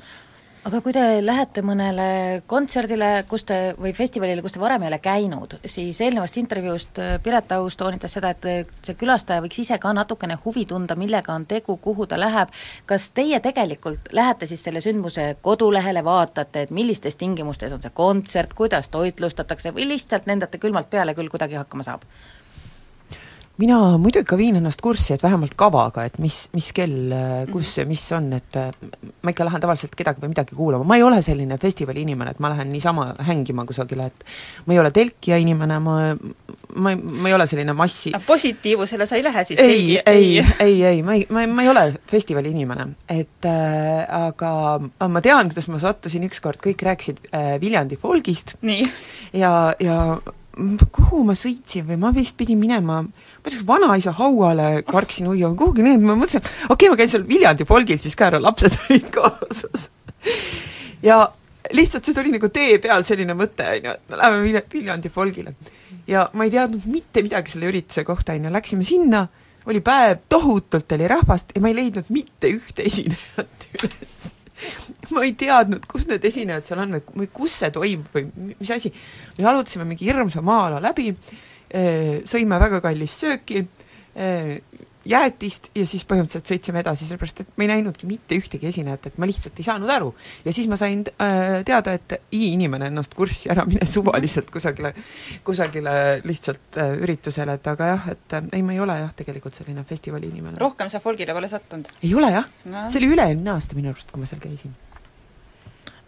aga kui te lähete mõnele kontserdile, kus te, või festivalile, kus te varem ei ole käinud, siis eelnevast intervjuust äh, Piret Aus toonitas seda, et äh, see külastaja võiks ise ka natukene huvi tunda, millega on tegu, kuhu ta läheb, kas teie tegelikult lähete siis selle sündmuse kodulehele, vaatate, et millistes tingimustes on see kontsert, kuidas toitlustatakse või lihtsalt lendate külmalt peale, küll kuidagi hakkama saab? Mina muidugi ka viin ennast kurssi, et vähemalt kavaga, et mis, mis kell, kus ja mis on, et ma ikka lähen tavaliselt kedagi või midagi kuulama, ma ei ole selline festivali inimene, et ma lähen niisama hängima kusagile, et ma ei ole telkija inimene, ma, ma, ma ei ole selline massi positiivusele sa ei lähe siis? ei, ei, ei, ei, ma ei, ma ei, ma ei ole festivali inimene, et äh, aga ma tean, kuidas ma sattusin ükskord, kõik rääkisid äh, Viljandi folgist. Ja, ja kuhu ma sõitsin või ma vist pidin minema, ma ütlesin vanaisa hauale karksin uia või kuhugi nii, et ma mõtlesin, okei okay,, ma käin seal Viljandi folgil siis ka ära, lapsed olid kaasas. ja lihtsalt see tuli nagu tee peal selline mõte, on ju, et me läheme Viljandi folgile. ja ma ei teadnud mitte midagi selle ürituse kohta, on ju, läksime sinna, oli päev, tohutult oli rahvast ja ma ei leidnud mitte ühte esinejat üles ma ei teadnud, kus need esinejad seal on või, või kus see toimub või mis asi. me jalutasime mingi hirmsa maa-ala läbi, sõime väga kallist sööki, eh, jäätist ja siis põhimõtteliselt sõitsime edasi, sellepärast et ma ei näinudki mitte ühtegi esinejat, et ma lihtsalt ei saanud aru. ja siis ma sain äh, teada, et i-inimene ennast kurssi ära mine suvaliselt kusagile, kusagile lihtsalt äh, üritusele, et aga jah, et äh, ei, ma ei ole jah, tegelikult selline festivali inimene. rohkem sa folgile pole sattunud? ei ole jah no., see oli üle-eelmine aasta minu arust, kui ma seal käisin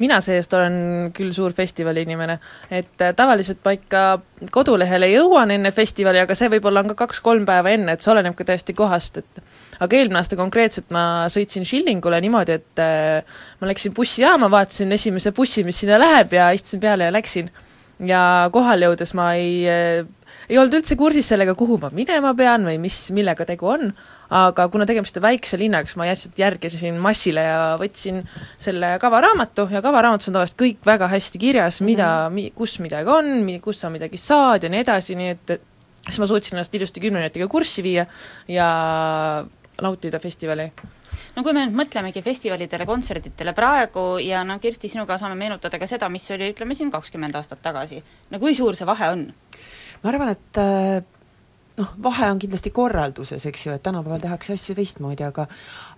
mina seest olen küll suur festivali inimene, et äh, tavaliselt ma ikka kodulehele jõuan enne festivali, aga see võib-olla on ka kaks-kolm päeva enne, et see oleneb ka täiesti kohast, et aga eelmine aasta konkreetselt ma sõitsin Schillingule niimoodi, et äh, ma läksin bussijaama, vaatasin esimese bussi, mis sinna läheb ja istusin peale ja läksin. ja kohale jõudes ma ei äh, ei olnud üldse kursis sellega, kuhu ma minema pean või mis, millega tegu on, aga kuna tegemist on väikse linnaga, siis ma jätsin, järgisin massile ja võtsin selle kavaraamatu ja kavaraamatus on tavaliselt kõik väga hästi kirjas, mida mm, -hmm. kus midagi on, kus sa midagi saad ja nii edasi, nii et siis ma suutsin ennast ilusti kümne minutiga kurssi viia ja nautida festivali no kui me nüüd mõtlemegi festivalidele, kontsertidele praegu ja no Kirsti, sinuga saame meenutada ka seda, mis oli, ütleme siin kakskümmend aastat tagasi, no kui suur see vahe on? ma arvan, et äh, noh, vahe on kindlasti korralduses, eks ju, et tänapäeval tehakse asju teistmoodi, aga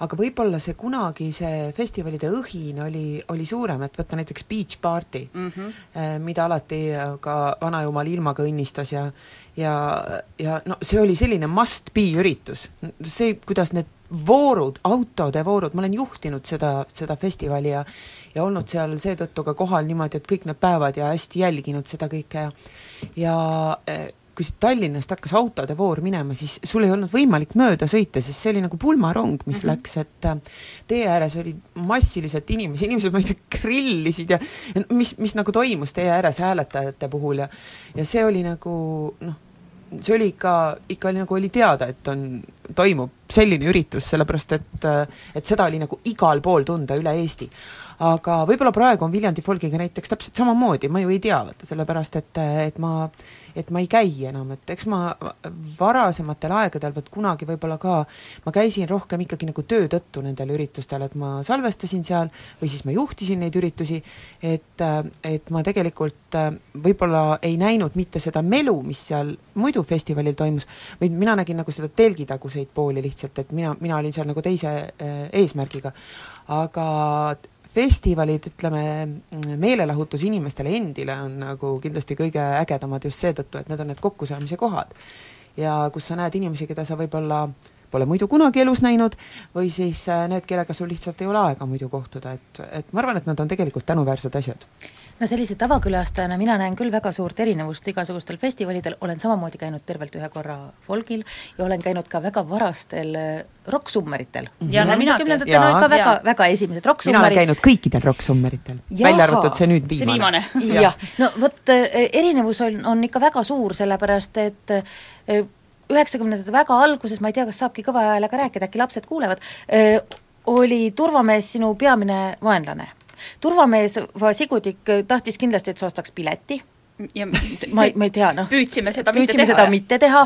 aga võib-olla see kunagi, see festivalide õhin oli, oli suurem, et võtta näiteks Beach Party mm, -hmm. mida alati ka vanajumal ilmaga õnnistas ja ja, ja no see oli selline must be üritus, see, kuidas need voorud, autode voorud, ma olen juhtinud seda, seda festivali ja ja olnud seal seetõttu ka kohal niimoodi, et kõik need päevad ja hästi jälginud seda kõike ja ja eh, kui siit Tallinnast hakkas autode voor minema, siis sul ei olnud võimalik mööda sõita, sest see oli nagu pulmarong, mis mm -hmm. läks, et äh, tee ääres oli massiliselt inimesi, inimesed, ma ei tea, grillisid ja ja mis, mis nagu toimus tee ääres hääletajate puhul ja ja see oli nagu noh, see oli ikka, ikka oli nagu oli teada, et on, toimub selline üritus, sellepärast et et seda oli nagu igal pool tunda üle Eesti aga võib-olla praegu on Viljandi folgiga näiteks täpselt samamoodi, ma ju ei tea, vaata, sellepärast et, et ma et ma ei käi enam, et eks ma varasematel aegadel, vot kunagi võib-olla ka, ma käisin rohkem ikkagi nagu töö tõttu nendel üritustel, et ma salvestasin seal või siis ma juhtisin neid üritusi, et, et ma tegelikult võib-olla ei näinud mitte seda melu, mis seal muidu festivalil toimus, vaid mina nägin nagu seda telgitaguseid pooli lihtsalt, et mina, mina olin seal nagu teise eesmärgiga. aga festivalid, ütleme, meelelahutus inimestele endile on nagu kindlasti kõige ägedamad just seetõttu, et need on need kokkusaamise kohad. ja kus sa näed inimesi, keda sa võib-olla pole muidu kunagi elus näinud, või siis äh, need, kellega sul lihtsalt ei ole aega muidu kohtuda, et, et ma arvan, et nad on tegelikult tänuväärsed asjad no sellise tavakülastajana mina näen küll väga suurt erinevust igasugustel festivalidel, olen samamoodi käinud tervelt ühe korra folgil ja olen käinud ka väga varastel äh, rokksummeritel. ja no minagi. kümnendatel olid ka väga, väga esimesed rokksummeri mina olen käinud kõikidel rokksummeritel, välja arvatud see nüüd viimane. jah, no vot, äh, erinevus on, on ikka väga suur, sellepärast et äh, üheksakümnendate väga alguses, ma ei tea, kas saabki kõva häälega rääkida, äkki lapsed kuulevad, oli turvamees sinu peamine vaenlane turvamees Sigutik tahtis kindlasti, et sa ostaks pileti, ja ma ei, ma ei tea, noh. püüdsime seda püüdsime mitte seda teha. mitte teha,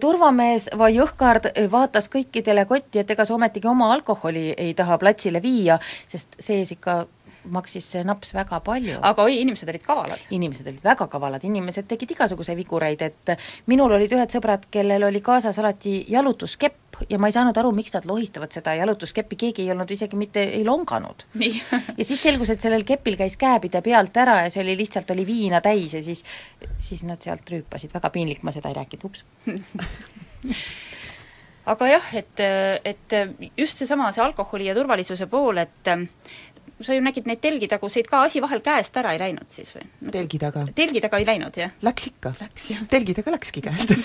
turvamees või Jõhkard vaatas kõikidele kotti, et ega sa ometigi oma alkoholi ei taha platsile viia, sest sees ikka maksis see naps väga palju. aga oi, inimesed olid kavalad. inimesed olid väga kavalad, inimesed tegid igasuguseid vigureid, et minul olid ühed sõbrad, kellel oli kaasas alati jalutuskepp ja ma ei saanud aru, miks nad lohistavad seda jalutuskeppi, keegi ei olnud isegi mitte, ei longanud. ja siis selgus, et sellel kepil käis käepide pealt ära ja see oli lihtsalt, oli viina täis ja siis siis nad sealt rüüpasid, väga piinlik, ma seda ei rääkinud, ups aga jah, et, et just seesama, see alkoholi ja turvalisuse pool, et sa ju nägid neid telgitaguseid ka, asi vahel käest ära ei läinud siis või? telgi taga. telgi taga ei läinud, jah? Läks ikka. Telgi taga läkski käest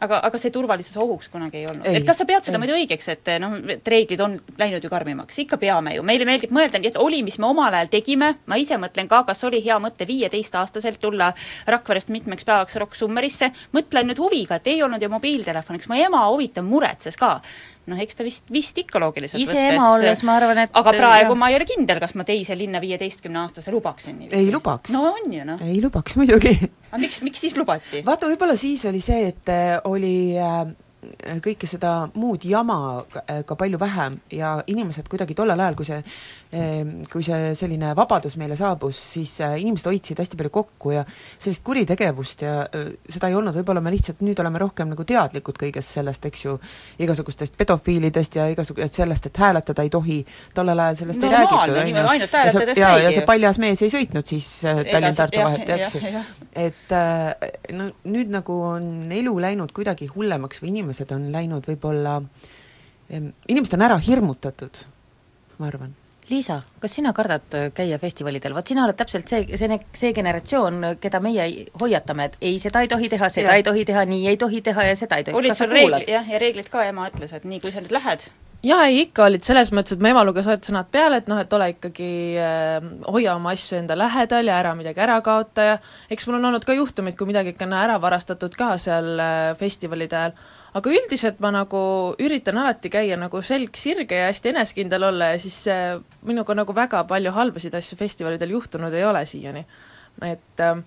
aga, aga see turvalisuse ohuks kunagi ei olnud. et kas sa pead seda muidu õigeks, et noh, et reeglid on läinud ju karmimaks, ikka peame ju, meile meeldib mõelda nii, et oli, mis me omal ajal tegime, ma ise mõtlen ka, kas oli hea mõte viieteistaastaselt tulla Rakverest mitmeks päevaks Rock Summerisse, mõtlen nüüd huviga, et ei olnud ju mobiiltelefoni, eks mu ema huvitav muretses ka noh, eks ta vist, vist ikka loogiliselt ise võttes, ema olles ma arvan, et aga praegu jah. ma ei ole kindel, kas ma teise linna viieteistkümneaastase lubaksin niiviisi. ei lubaks. no on ju noh. ei lubaks muidugi. aga miks, miks siis lubati? vaata, võib-olla siis oli see, et äh, oli äh, kõike seda muud jama äh, ka palju vähem ja inimesed kuidagi tollel ajal, kui see Ehm, kui see selline vabadus meile saabus, siis äh, inimesed hoidsid hästi palju kokku ja sellist kuritegevust ja äh, seda ei olnud, võib-olla me lihtsalt nüüd oleme rohkem nagu teadlikud kõigest sellest, eks ju, igasugustest pedofiilidest ja igasugu-, et sellest, et hääletada ei tohi, tollel ajal sellest Normaalne, ei räägitud, on ju. ainult hääletades ja, saigi ja see paljas mees ei sõitnud siis äh, Tallinn-Tartu vahet, eks ju. et no nüüd nagu on elu läinud kuidagi hullemaks või inimesed on läinud võib-olla, inimesed on ära hirmutatud, ma arvan. Liisa, kas sina kardad käia festivalidel, vot sina oled täpselt see, see, see generatsioon, keda meie hoiatame, et ei, seda ei tohi teha, seda ja. ei tohi teha, nii ei tohi teha ja seda ei tohi olid sul reeglid, jah, ja reeglid ka, ema ütles, et nii, kui sa nüüd lähed, jaa, ei ikka olid, selles mõttes, et mu ema luges alati sõnad peale, et noh, et ole ikkagi äh,, hoia oma asju enda lähedal ja ära midagi ära kaota ja eks mul on olnud ka juhtumeid, kui midagi ikka on ära varastatud ka seal äh, festivalide ajal, aga üldiselt ma nagu üritan alati käia nagu selg sirge ja hästi enesekindel olla ja siis äh, minuga nagu väga palju halbasid asju festivalidel juhtunud ei ole siiani. et äh,,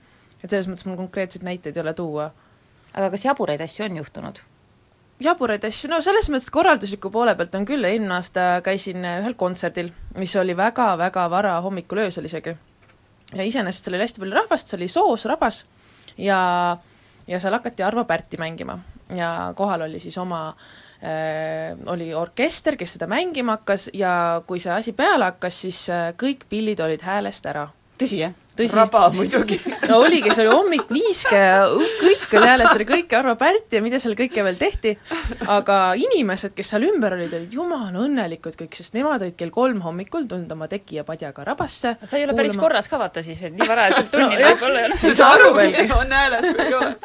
et selles mõttes mul konkreetseid näiteid ei ole tuua. aga kas jaburaid asju on juhtunud? jaburaid asju, no selles mõttes, et korraldusliku poole pealt on küll, eelmine aasta käisin ühel kontserdil, mis oli väga-väga vara hommikul öösel isegi. ja iseenesest seal oli hästi palju rahvast, see oli soos, rabas, ja ja seal hakati Arvo Pärti mängima ja kohal oli siis oma äh, oli orkester, kes seda mängima hakkas ja kui see asi peale hakkas, siis äh, kõik pillid olid häälest ära. tõsi, jah? tõsi. raba muidugi no oligi, see oli hommik niiske ja kõik oli häälest ära, kõik Arvo Pärt ja mida seal kõike veel tehti, aga inimesed, kes seal ümber olid, olid jumala õnnelikud kõik, sest nemad olid kell kolm hommikul tulnud oma teki ja padjaga rabasse sa ei ole päris korras ka vaata siis veel, nii varajaselt tunnil No võib-olla ja noh. sa ei saa aru veelgi. on hääles või ei ole.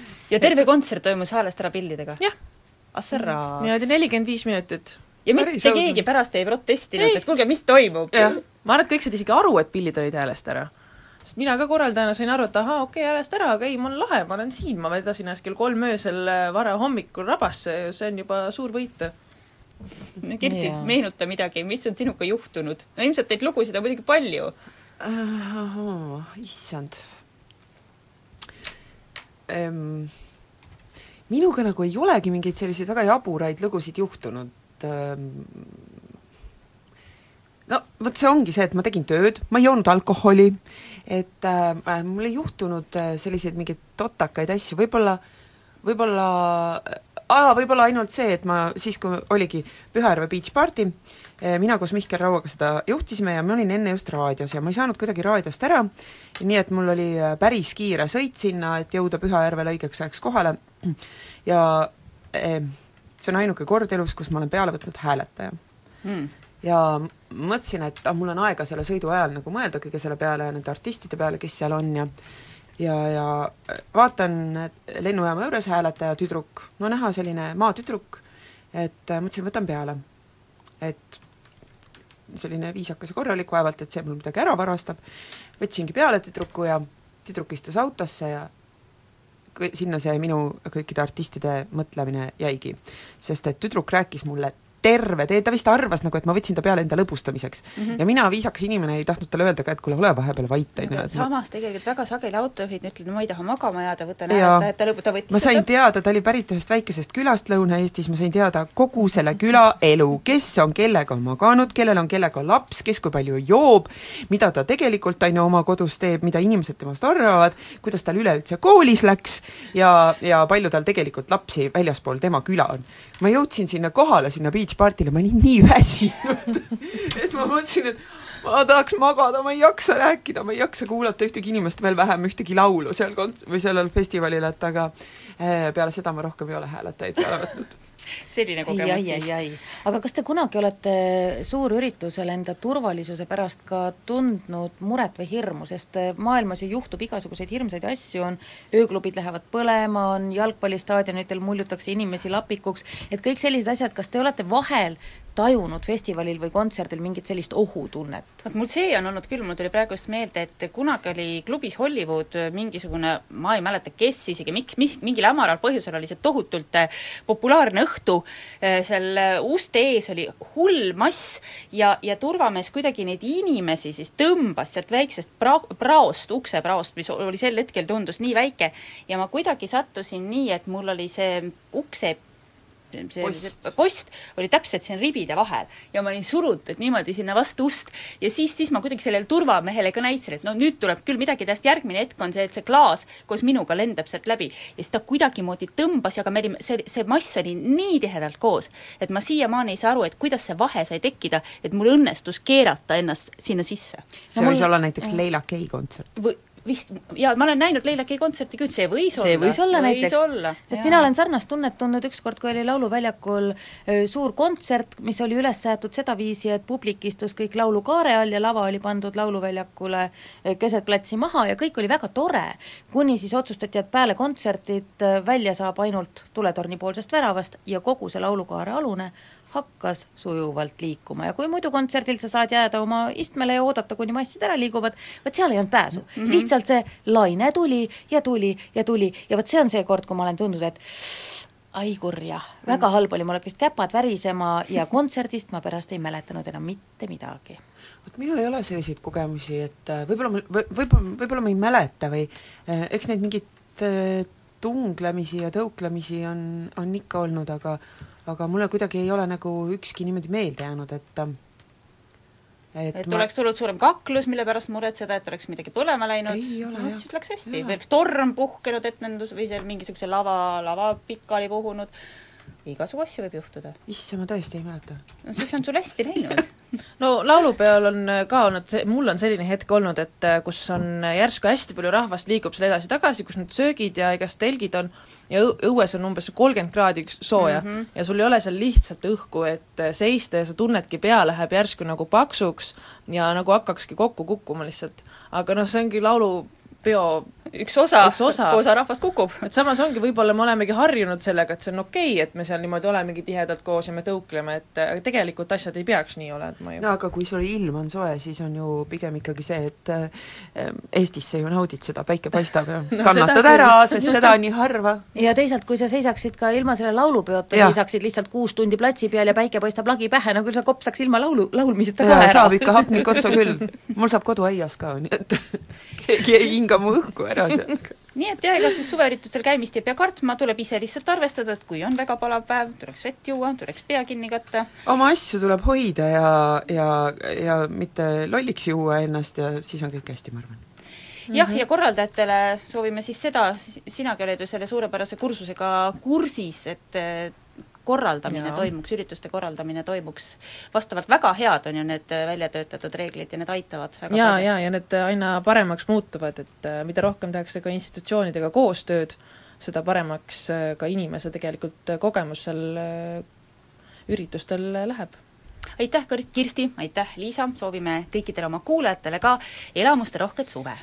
ja terve kontsert toimus häälest ära pillidega? jah. Asserraa. niimoodi nelikümmend viis minutit. ja mitte keegi pärast ei protestinud, et kuulge, mis toimub? ma arvan, et kõik said isegi aru, et pillid olid häälest ära. sest mina ka korraldajana sain aru, et ahaa, okei okay,, häälest ära, aga ei, mul on lahe, ma olen siin, ma vedasin ennast kell kolm öösel äh, varahommikul rabasse, see on juba suur võit. no Kirsti Jaa. meenuta midagi, mis on sinuga juhtunud? no ilmselt neid lugusid on muidugi palju. ahhaa, issand ehm, minuga nagu ei olegi mingeid selliseid väga jaburaid lugusid juhtunud ehm, no vot see ongi see, et ma tegin tööd, ma ei joonud alkoholi, et äh, mul ei juhtunud äh, selliseid mingeid totakaid asju, võib-olla, võib-olla aa, võib-olla ainult see, et ma siis, kui oligi Pühajärve Beach Party, mina koos Mihkel Rauaga seda juhtisime ja ma olin enne just raadios ja ma ei saanud kuidagi raadiost ära, nii et mul oli äh, päris kiire sõit sinna, et jõuda Pühajärvele õigeks ajaks kohale ja eh, see on ainuke kord elus, kus ma olen peale võtnud hääletaja Hmm. ja mõtlesin, et ah, mul on aega selle sõidu ajal nagu mõelda kõige selle peale ja nende artistide peale, kes seal on ja ja, ja vaatan lennujaama juures hääletaja tüdruk, no näha selline maatüdruk, et mõtlesin, võtan peale. et selline viisakas ja korralik, vaevalt et see mul midagi ära varastab, võtsingi peale tüdruku ja tüdruk istus autosse ja sinna see minu kõikide artistide mõtlemine jäigi. sest et tüdruk rääkis mulle terve tee, ta vist arvas nagu, et ma võtsin ta peale enda lõbustamiseks mm. -hmm. ja mina, viisakas inimene, ei tahtnud talle öelda ka, et kuule, ole vahepeal vait, on ju, samas tegelikult väga sageli autojuhid ütlevad, ma ei taha magama jääda, võtan hääletaja, et ta lõbu-, ta võttis ma sain seda- teada, ta oli pärit ühest väikesest külast Lõuna-Eestis, ma sain teada kogu selle küla elu, kes on kellega maganud, kellel on kellega laps, kes kui palju joob, mida ta tegelikult, on ju, oma kodus teeb, mida inimesed temast arvavad, kuidas tal üleüldse koolis läks ja, ja palju tal tegelikult lapsi väljaspool tema küla on. Ma jõudsin sinna kohale, sinna beach party'le, ma olin nii väsinud, et ma mõtlesin, et ma tahaks magada, ma ei jaksa rääkida, ma ei jaksa kuulata ühtegi inimest, veel vähem ühtegi laulu seal kont-, või sellel festivalil, et aga eh, peale seda ma rohkem ei ole hääletajaid peale võtnud. Selline kogemus ai, siis. aga kas te kunagi olete suurüritusel enda turvalisuse pärast ka tundnud muret või hirmu, sest eh, maailmas ju juhtub igasuguseid hirmsaid asju, on ööklubid lähevad põlema, on jalgpallistaadionitel muljutakse inimesi lapikuks, et kõik sellised asjad, kas te olete vahel tajunud festivalil või kontserdil mingit sellist ohutunnet? vot mul see on olnud küll, mul tuli praegu just meelde, et kunagi oli klubis Hollywood mingisugune, ma ei mäleta, kes isegi, miks, mis, mingil hämaral põhjusel oli see tohutult eh, populaarne õhtu, seal eh, uste ees oli hull mass ja, ja turvamees kuidagi neid inimesi siis tõmbas sealt väiksest pra-, praost, uksepraost, mis oli sel hetkel, tundus nii väike, ja ma kuidagi sattusin nii, et mul oli see ukse see Post. post oli täpselt siin ribide vahel ja ma olin surutud niimoodi sinna vastu ust ja siis, siis ma kuidagi sellele turvamehele ka näitasin, et no nüüd tuleb küll midagi täiesti, järgmine hetk on see, et see klaas koos minuga lendab sealt läbi ja siis ta kuidagimoodi tõmbas ja aga me olime, see, see mass oli nii tihedalt koos, et ma siiamaani ei saa aru, et kuidas see vahe sai tekkida, et mul õnnestus keerata ennast sinna sisse. see võis olla näiteks Leila Kei kontsert. või vist, jaa, ma olen näinud Leila Kei kontserti küll, see võis olla. see võis olla näiteks, sest jaa. mina olen sarnast tunnet tundnud ükskord, kui oli Lauluväljakul suur kontsert, mis oli üles seatud sedaviisi, et publik istus kõik laulukaare all ja lava oli pandud Lauluväljakule keset platsi maha ja kõik oli väga tore, kuni siis otsustati, et peale kontsertit välja saab ainult tuletorni poolsest väravast ja kogu see laulukaare alune hakkas sujuvalt liikuma ja kui muidu kontserdil sa saad jääda oma istmele ja oodata, kuni massid ära liiguvad, vot seal ei olnud pääsu mm. -hmm. lihtsalt see laine tuli ja tuli ja tuli ja vot see on see kord, kui ma olen tundnud, et ai kurja, väga halb oli, mul hakkasid käpad värisema ja kontserdist ma pärast ei mäletanud enam mitte midagi. vot minul ei ole selliseid kogemusi, et äh, võib-olla ma, või- võib-olla, võib-olla ma ei mäleta või äh, eks neid mingeid äh, tunglemisi ja tõuklemisi on, on ikka olnud, aga aga mulle kuidagi ei ole nagu ükski niimoodi meelde jäänud, et äh, et ma... oleks tulnud suurem kaklus, mille pärast muretseda, et oleks midagi põlema läinud, no siis läks hästi, või oleks torm puhkenud etendus või seal mingisuguse lava, lava pikali puhunud, igasugu asju võib juhtuda. issand, ma tõesti ei mäleta. no siis on sul hästi läinud no laulupeol on ka olnud, mul on selline hetk olnud, et äh, kus on järsku hästi palju rahvast liigub seal edasi-tagasi, kus need söögid ja igast telgid on ja õues on umbes kolmkümmend kraadi sooja mm -hmm. ja sul ei ole seal lihtsalt õhku, et äh, seista ja sa tunnedki, pea läheb järsku nagu paksuks ja nagu hakkakski kokku kukkuma lihtsalt. aga noh, see ongi laulu peo üks osa, üks osa., osa rahvast kukub. et samas ongi, võib-olla me olemegi harjunud sellega, et see on okei okay,, et me seal niimoodi olemegi tihedalt koos ja me tõukleme, et tegelikult asjad ei peaks nii olema ju. no aga kui sul ilm on soe, siis on ju pigem ikkagi see, et äh, Eestisse ju naudid seda, päike paistab ja no, kannatad ära, sest seda on nii harva. ja teisalt, kui sa seisaksid ka ilma selle laulupeota, seisaksid lihtsalt kuus tundi platsi peal ja päike paistab lagi pähe, no küll sa kopsaks ilma laulu, laulmiseta ka ära. saab ikka hapnik otsa küll. mul saab koduaias ka, nii et keegi ei hinga mu õhku ära seal nii et jah, ega siis suveüritustel käimist ei pea kartma, tuleb ise lihtsalt arvestada, et kui on väga palav päev, tuleks vett juua, tuleks pea kinni katta. oma asju tuleb hoida ja, ja, ja mitte lolliks juua ennast ja siis on kõik hästi, ma arvan. Jah, ja korraldajatele soovime siis seda, sinagi oled ju selle suurepärase kursusega kursis, et korraldamine ja. toimuks, ürituste korraldamine toimuks vastavalt, väga head on ju need äh, välja töötatud reeglid ja need aitavad väga jaa, jaa, ja need aina paremaks muutuvad, et äh, mida rohkem tehakse ka institutsioonidega koostööd, seda paremaks äh, ka inimese tegelikult kogemus seal üritustel läheb aitäh, Kirsti, aitäh, Liisa, soovime kõikidele oma kuulajatele ka elamusterohket suve!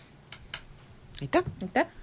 aitäh! aitäh!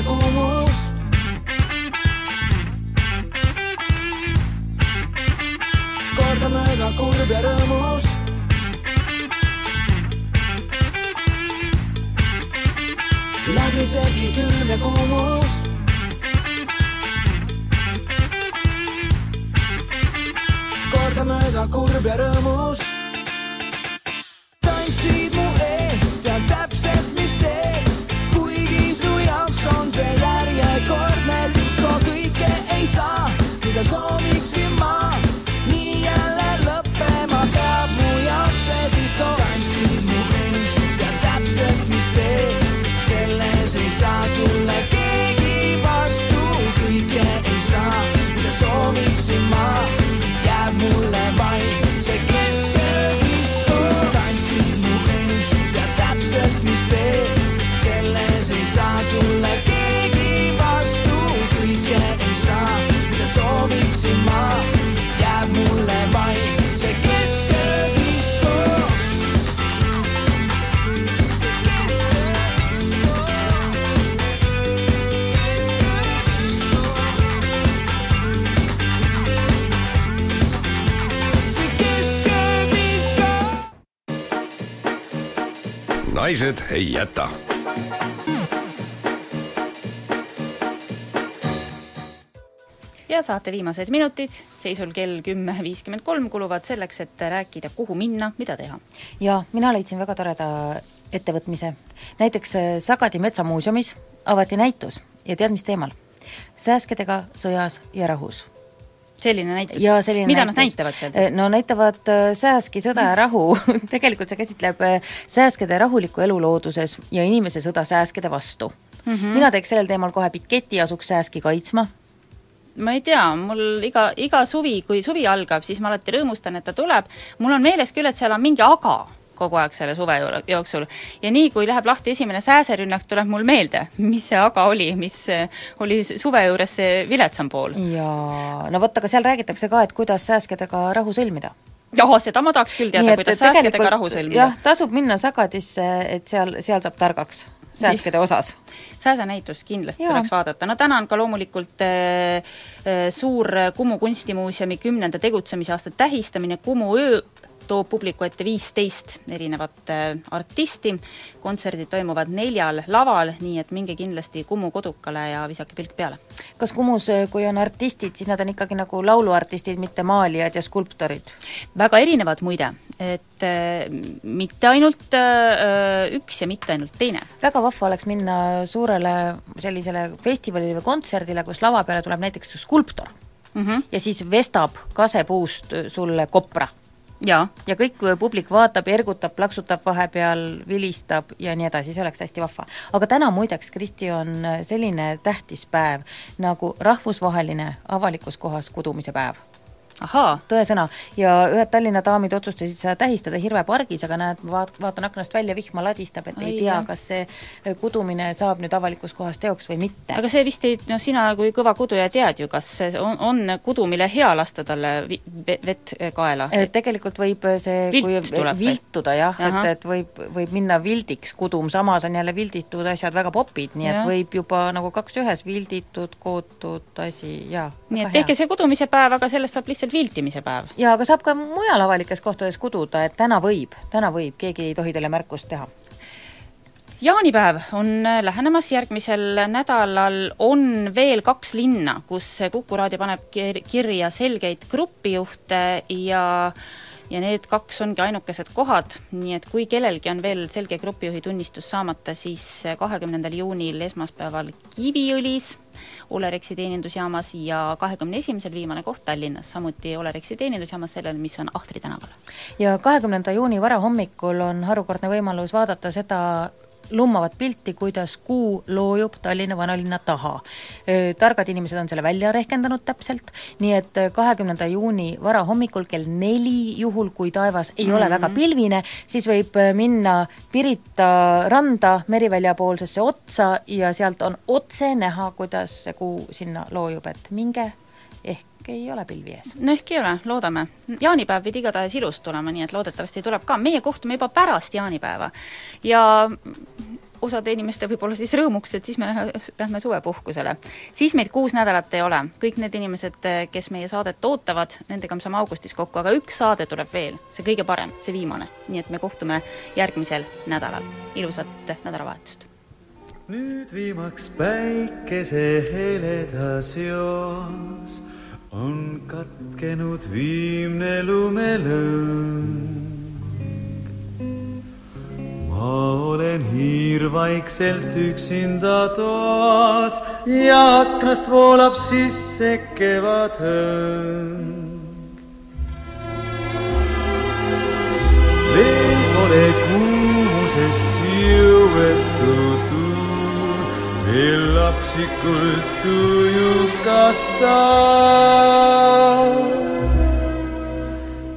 linda como vos. Corda mööda kurb ja rõõmus. läbisegi külm ja kuumus. kordamööda kurb ja rõõmus naised ei jäta ja saate viimased minutid, seisul kell kümme viiskümmend kolm, kuluvad selleks, et rääkida, kuhu minna, mida teha. ja mina leidsin väga toreda ettevõtmise. näiteks äh, Sagadi Metsamuuseumis avati näitus ja tead, mis teemal? sääskedega sõjas ja rahus selline näitus? mida näitus. nad näitavad seal siis? no näitavad äh, sääski, sõda ja rahu tegelikult see käsitleb äh, sääskede rahulikku elu looduses ja inimese sõda sääskede vastu mm. -hmm. mina teeks sellel teemal kohe piketi, asuks sääski kaitsma ma ei tea, mul iga, iga suvi, kui suvi algab, siis ma alati rõõmustan, et ta tuleb, mul on meeles küll, et seal on mingi aga kogu aeg selle suve jooksul. ja nii, kui läheb lahti esimene sääserünnak, tuleb mul meelde, mis see aga oli, mis oli suve juures see viletsam pool. jaa, no vot, aga seal räägitakse ka, et kuidas sääskedega rahu sõlmida jah, seda ma tahaks küll teada, kuidas sääskedega rahu sõlmida. jah, tasub minna Sagadisse, et seal, seal saab targaks sääskede osas. sääsenäitust kindlasti Jaa. tuleks vaadata, no täna on ka loomulikult äh, äh, suur Kumu kunstimuuseumi kümnenda tegutsemisaasta tähistamine, Kumu öö toob publiku ette viisteist erinevat äh, artisti, kontserdid toimuvad neljal laval, nii et minge kindlasti Kumu kodukale ja visake pilk peale. kas Kumus, äh, kui on artistid, siis nad on ikkagi nagu lauluartistid, mitte maalijad ja skulptorid? väga erinevad muide, et äh, mitte ainult üks ja mitte ainult teine. väga vahva oleks minna suurele sellisele festivalile või kontserdile, kus lava peale tuleb näiteks skulptor mm -hmm. ja siis vestab kasepuust sulle kopra ja, ja kõik publik vaatab, ergutab, plaksutab vahepeal, vilistab ja nii edasi, see oleks hästi vahva. aga täna muideks, Kristi, on selline tähtis päev nagu rahvusvaheline avalikus kohas kudumise päev tõesõna, ja ühed Tallinna daamid otsustasid seda tähistada Hirve pargis, aga näed, vaat-, vaatan aknast välja, vihma ladistab, et Ai, ei tea, kas see kudumine saab nüüd avalikus kohas teoks või mitte. aga see vist ei, noh, sina kui kõva kuduja tead ju, kas on, on kudumile hea lasta talle vi-, vett kaela? tegelikult võib see, kui viltuda jah, et, et võib, võib minna vildiks kudum, samas on jälle vilditud asjad väga popid, nii et ja. võib juba nagu kaks ühes, vilditud, kootud asi, jaa. nii et tehke see kudumise päev, aga sellest saab lihtsalt lihtsalt viltimise päev. jaa, aga saab ka mujal avalikes kohtades kududa, et täna võib, täna võib, keegi ei tohi teile märkust teha jaanipäev on lähenemas, järgmisel nädalal on veel kaks linna, kus Kuku raadio paneb kirja selgeid grupijuhte ja ja need kaks ongi ainukesed kohad, nii et kui kellelgi on veel selge grupijuhi tunnistus saamata, siis kahekümnendal juunil esmaspäeval Kiviõlis Olerexi teenindusjaamas ja kahekümne esimesel viimane koht Tallinnas, samuti Olerexi teenindusjaamas, sellel, mis on Ahtri tänaval. ja kahekümnenda juuni varahommikul on harukordne võimalus vaadata seda lummavat pilti, kuidas kuu loojub Tallinna vanalinna taha. targad inimesed on selle välja rehkendanud täpselt, nii et kahekümnenda juuni varahommikul kell neli, juhul kui taevas ei mm -hmm. ole väga mhm. pilvine, siis võib minna Pirita randa Merivälja poolsesse otsa ja sealt on otse näha, kuidas see kuu sinna loojub, et minge ehk ei ole pilvi ees. no ehk ei ole, loodame. jaanipäev pidi igatahes ilus tulema, nii et loodetavasti tuleb ka, meie kohtume juba pärast jaanipäeva. ja osade inimeste võib-olla siis rõõmuks, et siis me lähme suvepuhkusele. siis meid kuus nädalat ei ole, kõik need inimesed, kes meie saadet ootavad, nendega me saame augustis kokku, aga üks saade tuleb veel, see kõige parem, see viimane. nii et me kohtume järgmisel nädalal, ilusat nädalavahetust! nüüd viimaks päikese heledas joos on katkenud viimne lumelõng. ma olen hiir vaikselt üksinda toas ja aknast voolab sisse kevadhõng. veel pole kuumusest jõuetud veel lapsikult tujukas ta.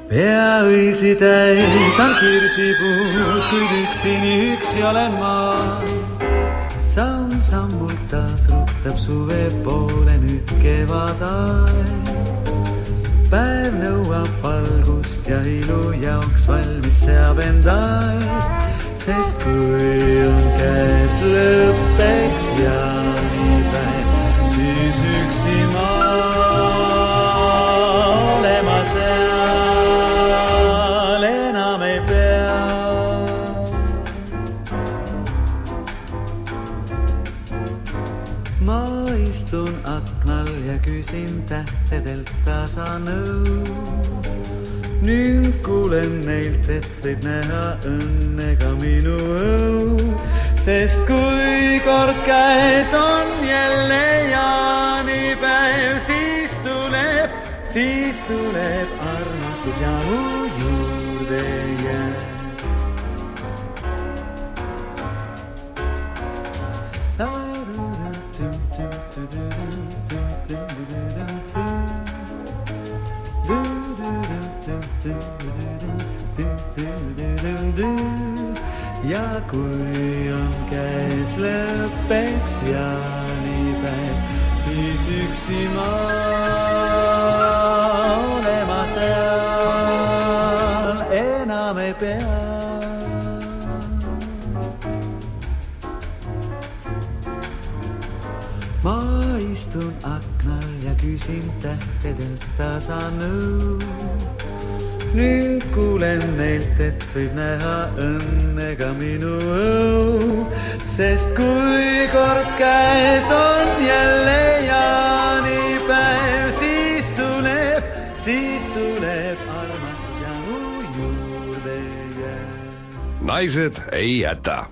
peaõisi täis on kirsipuud, kuid üksini üksi olen ma. samm-sammult taas rutab suve poole nüüd kevadaeg. päev nõuab valgust ja ilu jaoks valmis seab end aeg sest kui on käes lõppeks jaanipäev, siis üksi ma olema seal enam ei pea. ma istun aknal ja küsin tähtedelt tasa nõu nüüd kuulen neilt, et võib näha õnne ka minu õu, sest kui kord käes on jälle jaanipäev, siis tuleb, siis tuleb armastus ja mu juurde kui on käes lõppeks jaanipäev, siis üksi ma olema seal enam ei pea. ma istun aknal ja küsin tähtedelt tasa nõu nüüd kuulen neilt, et võib näha õnne ka minu õu, sest kui kord käes on jälle jaanipäev, siis tuleb, siis tuleb armastus ja mu juurde jääb. naised ei jäta